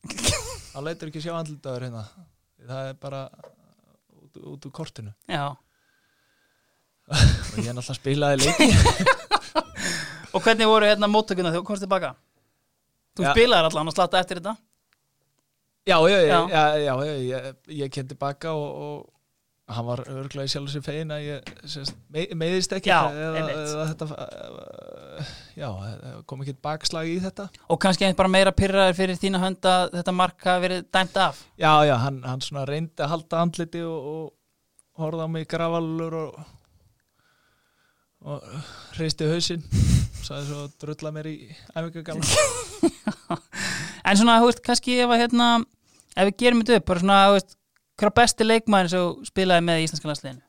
Hann leitur ekki sjá andlitaður hérna. Það er bara út, út úr kortinu. Já. Og ég er náttúrulega spilaði leiki Og hvernig voru hérna móttökuna þegar þú komst tilbaka? Þú Já. spilaðir allan og slatta eftir þetta? já, já, já, Já. já, já, já ég, ég kem tilbaka og, og hann var örgulega í sjálf sér fegin að ég sérst, me, meiðist ekki Já, eða, einmitt. eða þetta uh, já, kom ekki bakslag í þetta Og kannski einn bara meira pyrraður fyrir þína hönd að þetta mark hafi verið dæmt af? já, já, hann, hann svona reyndi að halda andliti og, og horfði á mig grafalur og og hreisti hausinn sagði svo að drulla mér í æfingagalna En svona, þú veist, kannski ef að hérna, ef við gerum þetta upp, bara svona, þú veist, hver er besti leikmæðin sem spilaði með í íslenska landsliðinu?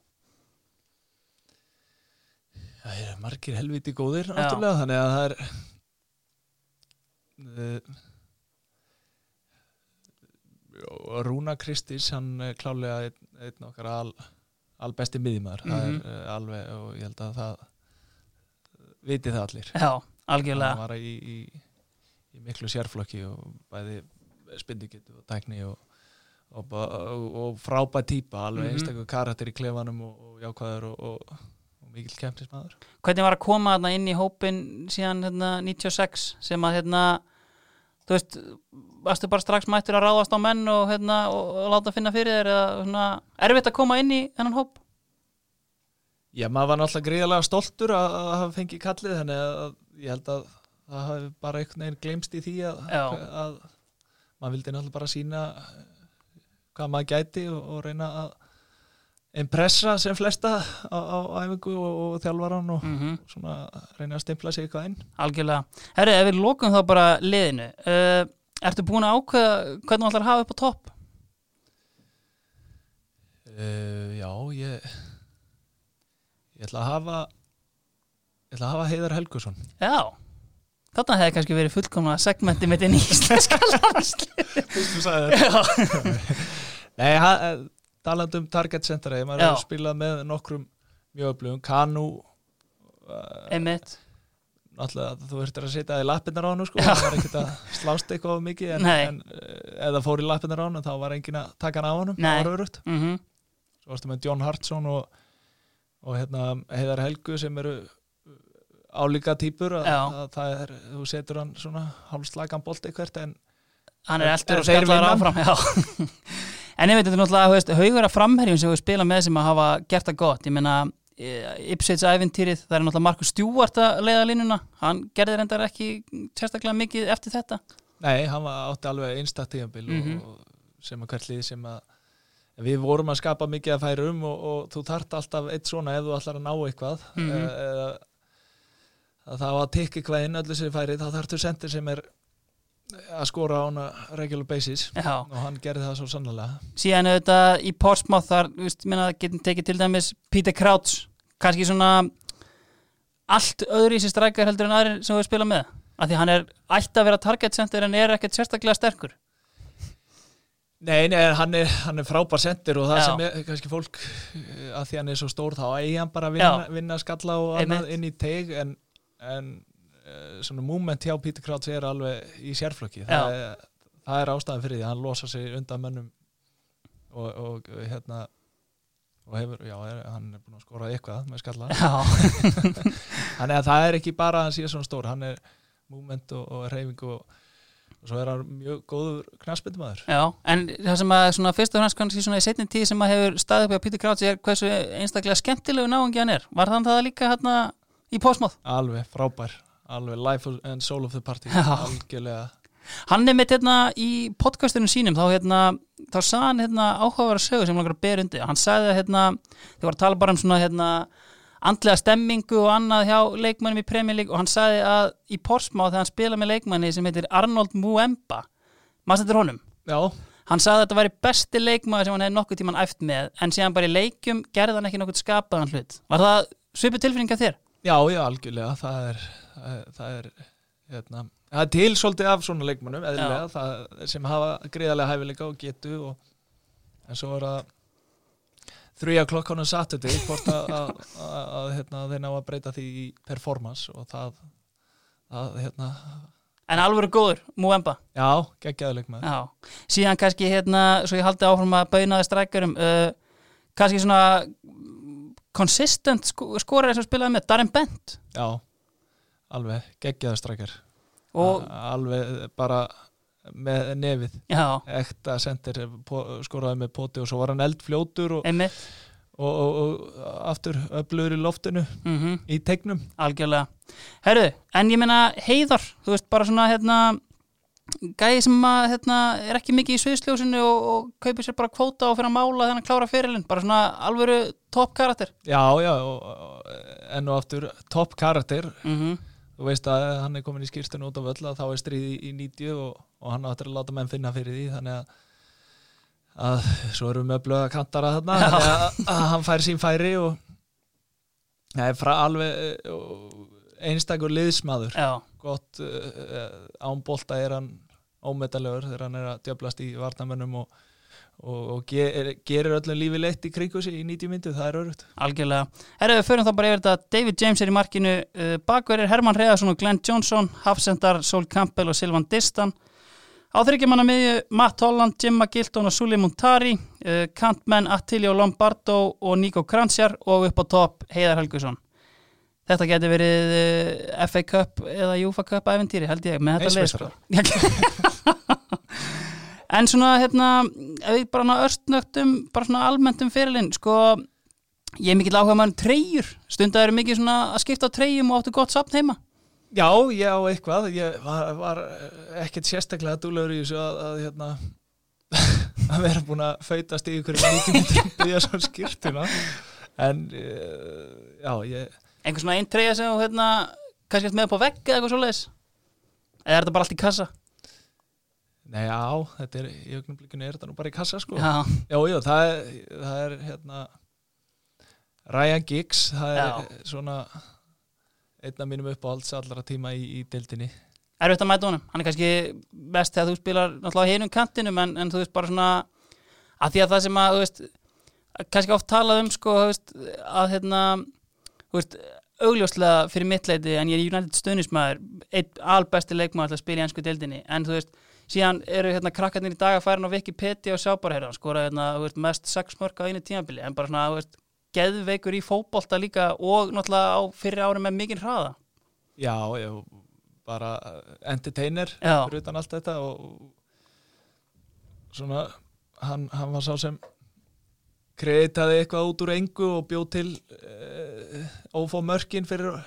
Það er margir helviti góðir náttúrulega, þannig að það er uh, Rúna Kristís hann klálega einn okkar al, albesti miðjumæður það Mhm. er uh, alveg og ég held að það viti það allir Já, algjörlega. var í, í, í miklu sérflokki og bæði spyndikitt og tækni og, og, og, og frábæð típa alveg Mhm. einstakur karakter í klefanum og, og jákvæður og, og, og mikill kempismæður Hvernig var að koma inn í hópin síðan hérna 96 sem að hérna, þú veist, varstu bara strax mættur að ráðast á menn og hérna, og, og láta finna fyrir þér eða svona, erfitt að koma inn í þennan hóp? Já, maður var náttúrulega gríðarlega stoltur að, hafa fengið kallið þannig að ég held að það hafi bara einhvern veginn glemst í því að, að maður vildi náttúrulega bara sína hvað maður gæti og, og reyna að impressa sem flesta á, á æfingu og, og þjálfaran og mm svona reyna að stimpla sig eitthvað inn algjörlega. Herri, ef við lókum þá bara liðinu, uh, ertu búin að ákveða hvernig þú ætlar að hafa upp á topp? uh, Já, ég ég ætla að hafa ég ætla að hafa Heiðar Helgusson Já, þarna hefði kannski verið fullkomna segmenti mitt inn í íslenska landslið. Fyrst þú sagði Já, Nei, ha- eh, talandi um target center maður Já. hefur spilað með nokkrum mjög öflugum, Kanu uh, einmitt. náttúrulega þú verður að setja í lappinnar á hann sko, það var ekkert að slást eitthvað mikið en, en uh, eða fór í lappinnar á hann þá var engin að taka hann á hann það var örugt Mm svo varstu með John Hartson og, og hérna, Heiðar Helgu sem eru uh, álíka að það er, þú setur hann svona hálfslagan bolt eitthvað en Hann er eldur og skallar áfram Já En ég veit, þetta er náttúrulega, haugur af framherjum sem við spila með sem að hafa gert það gott. Ég meina, Ipsveits ævintýrið það er náttúrulega Markus Stjúart að leiða línuna. Hann gerði reyndar ekki sérstaklega mikið eftir þetta. Nei, hann átti alveg einstakt tíðanbíl Mhm. og, og sem að hvert lið sem að við vorum að skapa mikið að færa um og, og þú þart alltaf eitt svona ef þú ætlar að ná eitthvað. Mm eða að það var að tikka eitthvað inn öllu sem færi þá þartu sendir sem er að skora á hana regular basis Já, og hann gerði það svo sannlega síðan auðvitað í Portsmouth þar, veist, minna, getum tekið til dæmis Peter Crouch, kannski svona allt öðru í sér strækjar heldur en aðrir sem við spila með af því hann er ætti að vera target center en er ekkert sérstaklega sterkur. Nei, nei, hann er, hann er frábær sendir og það Já. sem er, kannski fólk eh, að því hann er svo stór þá eigi hann bara að vinna, vinna skalla og annað inn í teg en, en svona moment hjá Peter Crouch er alveg í sérflöki það er, það er ástæðan fyrir því hann losa sig undan mönnum og, og hérna og hefur, já, er, hann er búin að skora eitthvað með skalla. Þannig að það er ekki bara að hann sé svona stór hann er moment og, og reyfing og, og svo er hann mjög góður knaspindumæður Já, en það sem að svona fyrst og hans kannski í setni tíð sem að hefur staðið upp á Peter Crouch er hversu einstaklega skemmtilegu náungi hann er. Var þann það líka hérna í Pósmóð? alveg frábær alveg life and soul of the party algjörlega Hann er mitt hérna í podcastinu sínum þá hérna, þá sagði hann hérna áhugaverða sögu sem langar að bera undir. Hann sagði hérna, þið var að tala bara um svona hérna andlega stemmingu og annað hjá leikmannum í Premier League og hann sagði að í Portsmouth þegar hann spila með leikmanni sem heitir Arnold Muemba maður þetta honum já, Hann sagði að þetta væri besti leikmaður sem hann hefði nokkuð tíman æft með en síðan bara í leikjum gerði hann ekki nokkuð skapaðan hlut. Var það svipið tilfinninga þér? já, já, algjörlega það er, það er, hérna, það er til svolítið af svona leikmannum eðlilega, það, sem hafa greiðarlega hæfileika og getu og, en svo er að þrjá klokkanum saturday hvort að, að, að, að hérna, þeir ná að breyta því í performance og það, það hérna, En alveg góður, Muemba. já, geggjaðu leikmaður. Já. Síðan kannski hérna, svo ég haldi áfram að baunaði strækjarum, uh, kannski svona consistent sko skorari sem spilaði með Darren Bent. Já, alveg geggjaðu strækjar og, alveg bara með nefið. Já, ekta sendir skoraði með poti og svo var hann eldfljótur og, og, og, og aftur öflugur í loftinu mhm. í tegnum algjörlega. Herru, en ég meina heiðar þú veist, bara svona hérna gæði sem að hérna, er ekki mikið í sviðsljósinu og, og kaupir sér bara kvóta og fyrir að mála þennan klára fyrirlin, bara svona alvöru topp karakter. Já, já, enn og aftur topp karakter. Mm þú veist að hann er komin í skýrstinu út á völl að þá er stríði í 90 og, og hann áttur að láta menn finna fyrir því. Þannig að, að svo erum við með blöða kantara þarna að, að hann fær sín færi og það er frá alveg eh, einstakur liðsmaður. Já, gott uh, án bolta er hann ómetalegur þegar hann er að djöblast í varnamönnum og, og, og ger, gerir öllum lífi leitt í kringu sig í 90 myndu, það er örugt algjörlega. Herru, við förum þá bara yfir þetta. David James er í markinu. Uh, bakverðir Herman Reðarsson og Glenn Johnson. Hafsendar Sol Campbell og Silvan Distan. Á þryggjumanna miðju Matt Holland, Jim McGilton og Sully Montari uh, kantmenn Attilio Lombardo og Nico Kranzjar og upp á topp Heiðar Helgusson Þetta geti verið uh, FA Cup eða UEFA Cup æfintýri held ég með þetta leið. En svona hérna ef við bara örstnögtum bara svona almennt um fyrirlinn sko ég er mikill áhuga maður um treyjur. Stundaður mikið svona að skipta á treyjum og áttu gott sapn heima. Já, ég á eitthvað, ég var, var ekkert sérstaklega dúlegur í þessu að, að, hérna, að vera búin að fautast í ykkur 90 metrum byggja svo skýrtuna en uh, já, ég Einhver svona einn treyja sem hérna kannski ert með upp á vegg eða eitthvað svoleiðis? Eða er þetta bara allt í kassa? Nei, já, þetta er, í augnumblíkinu er þetta nú bara í kassa, sko. Já, Já, já, það er, það er hérna, Ryan Giggs, það er Já. svona einn af mínum uppáhalds allra tíma í, í dildinni. erfitt að mæta honum hann er kannski best þegar þú spilar náttúrulega á hinum kantinum en, en þú veist bara svona að því að það sem að þú veist, kannski oft talað um sko þú veist, að hérna þú veist, augljóslega fyrir mitt leiti en ég er United stöðnismæður einn albesti leikmaður til að spila í ennsku deildinni en þú veist, síðan eru hérna krakkarnir í dag að færa hann á Wikipedia og sjá bara hérna, skora hérna, þú veist, mest sex mörg á einu tímabili en bara svona, þú veist, geðveikur í fótbolta líka og náttúrulega á fyrir ári með mikinn hraða Já, já, bara entertainer utan allt þetta og svona, hann, hann var sá sem kreditaði eitthvað út úr engu og bjóð til uh, ófá mörkin fyrir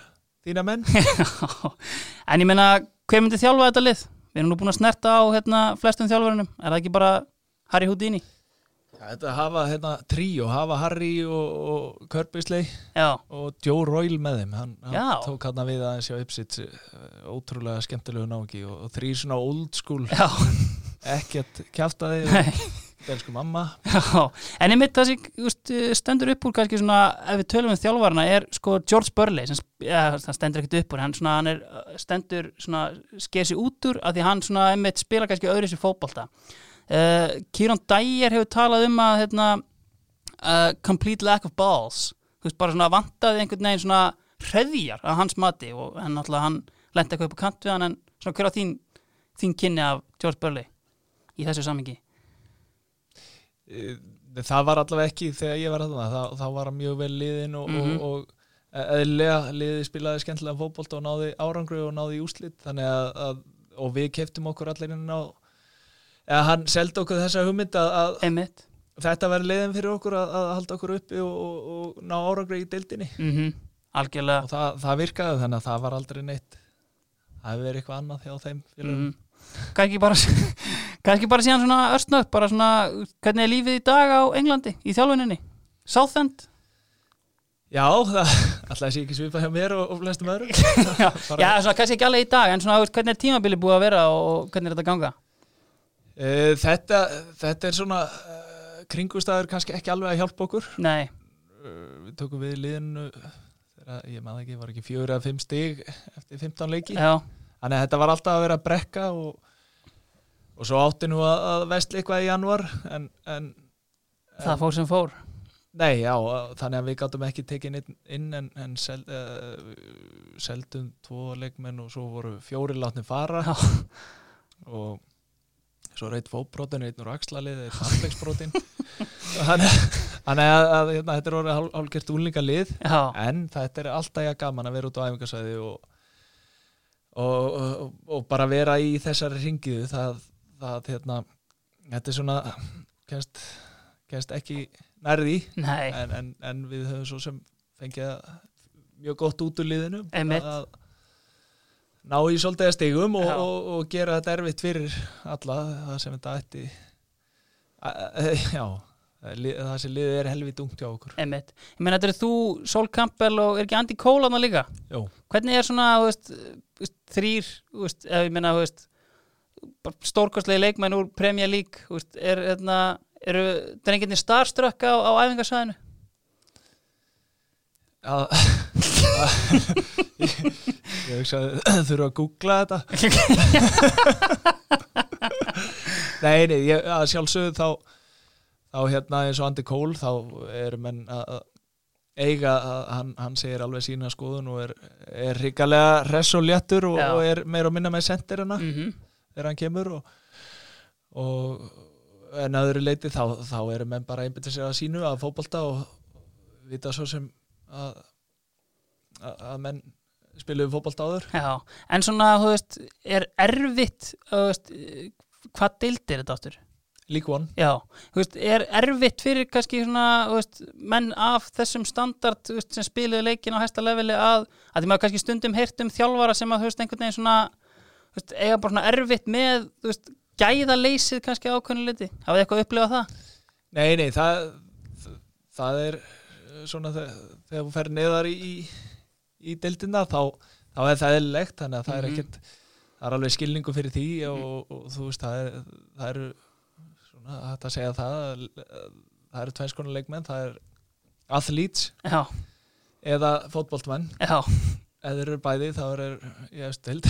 þína menn. en ég meina, hver myndi þjálfa þetta lið? Við erum nú búin að snerta á hérna, flestum þjálfurinnum, er það ekki bara Harry Houdini? Ja, þetta hafa hérna tríó, hafa Harry og, og Kirbysley Já, og Joe Royal með þeim. Hann, hann tók hann að við aðeins hjá Ipsits ótrúlega skemmtilegu náki og, og þrý svona old school. Ekkert kjaftaði nei, belsku mamma. Já En einmitt það sem just, stendur upp úr kannski svona, ef við tölum um þjálfarna er sko George Burley sem, ja, stendur ekkert upp úr, hann, svona, hann er stendur svona, sker sig út úr að því hann svona einmitt spila kannski öðru sér fótbolta. Uh, Kieran Dyer hefur talað um að hérna, uh, complete lack of balls. Þú veist bara svona vantaði einhvern veginn svona hreðjar að hans mati og hann náttúrulega hann lendi eitthvað upp á kant við hann en svona hver á þín, þín kynni af George Burley í þessu samingi Eh, það var allavega ekki þegar ég var þarna þá, þá var hann mjög vel liðin og, Mhm. og, og eðlilega liði spilaði skemmtilega fótbolt og náði árangru og náði í úslit þannig að, að og við keftum okkur allir inn á eða hann seldi okkur þessa hugmynd að, að þetta verði liðin fyrir okkur að, að halda okkur uppi og, og, og ná árangru í deildinni. Mm algjörlega. Og það, það virkaði þannig að það var aldrei neitt. Það hefur verið eitthvað annað hjá þeim mm. kannski bara kannski bara síðan svona örstnögt bara svona, hvernig er lífið í dag á Englandi í þjálfuninni, Southend? Já, það alltaf sé ekki svipað hjá mér og, og flestum öðrum. Já, já svona kannski ekki alveg í dag en svona, hvernig er tímabili búið að vera og hvernig er þetta að ganga? Eh, Þetta, þetta er svona uh, kringustæður kannski ekki alveg að hjálpa okkur. Nei, uh, Við tókum við liðinu þegar, ég maður ekki, var ekki fjögur eða fimm stig eftir 15 leiki. Já, Þannig að þetta var alltaf að vera að brekka og, og svo átti nú að, að vestli eitthvað í janúar en, en það fór sem fór. Nei, já, þannig að við gáttum ekki tekið inn, inn en, en sel, uh, seldum tvo leikmenn og svo voru fjóri látni fara. Og svo er eitt fótbrotin, einn úr axlalið, einn handlegsbrotin þannig að, að hérna, þetta er orðið hál- hálfgert úlinga lið já, en þetta er alltaf ég gaman að vera út á æfingasæði og, og, og, og bara vera í þessari ringiðu það, það hérna, þetta er svona kennst, kennst ekki nærði en, en, en við höfum svo sem fengið mjög gott út úr liðinu. Að ná í svolítið stigum og, og, og gera þetta erfitt fyrir alla það sem þetta ætti. A, já það sem liðið er helvið dungt hjá okkur. Ég meina þetta er þú Sol Campbell og er ekki Andy Cole hana líka? Jó. hvernig er svona, þú veist, þrýr, þú veist, ef ég meina, þú veist stórkostlegi leikmenn úr Premier League, veist, er hérna eru drengirnir starströkk á, á æfingarsvæðinu að, ég, ég hugsa að þurfa að googla þetta? Nei, nei, ég, að sjálfsögðu þá þá hérna eins og Andy Cole þá eru menn að eiga að hann, hann segir alveg sína skoðun og er, er ríkalega hress og og, Já. er meira og minna með sendirina mm þegar hann kemur og, og en að öðru leiti þá, þá eru menn bara einbytta sér að sínu að fótbolta og vita svo sem að, að, að menn spiluðu fótbolta áður Já, en svona, þú veist, er erfitt veist, hvað deildir þetta áttur? League One Já, þú veist, er erfitt fyrir kannski svona, þú veist, menn af þessum standard, þú veist, sem spiluðu leikin á hæsta leveli að, að því maður kannski stundum heyrt um þjálfara sem að, þú veist, einhvern veginn svona, veist, eiga bara svona erfitt með, veist, gæðaleysið kannski ákveðinu liti. Hafið eitthvað upplifað það? Nei, nei, það, það er svona þegar, þegar þú fer neðar í, í deildina þá, þá er það eðlilegt, þannig að það er Mhm. ekkert, það er alveg skilningu fyrir því og, og, þú veist, það, er, það eru svona, hægt að segja það, að- það eru tveins konar leikmenn, það er athletes Já, eða fótboltmenn já, eða eru bæði þá er ég stild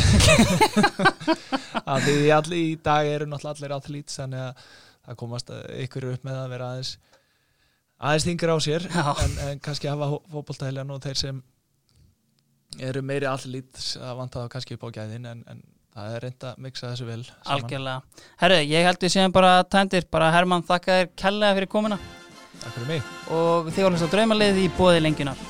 að því allir í dag eru náttúrulega allir athletes þannig að það komast ykkur upp með að vera aðeins aðeins þingur á sér en, en kannski hafa fótboltaheljan og þeir sem eru meiri athletes að vanta þá kannski upp á gæðin en, en það er reynda að mixa þessu vel saman. algjörlega. Herru, ég held við séum bara tændir, bara Herman þakka þér kellega fyrir komuna Takk fyrir mig og þið voru að draumalið í bóði lengjunar.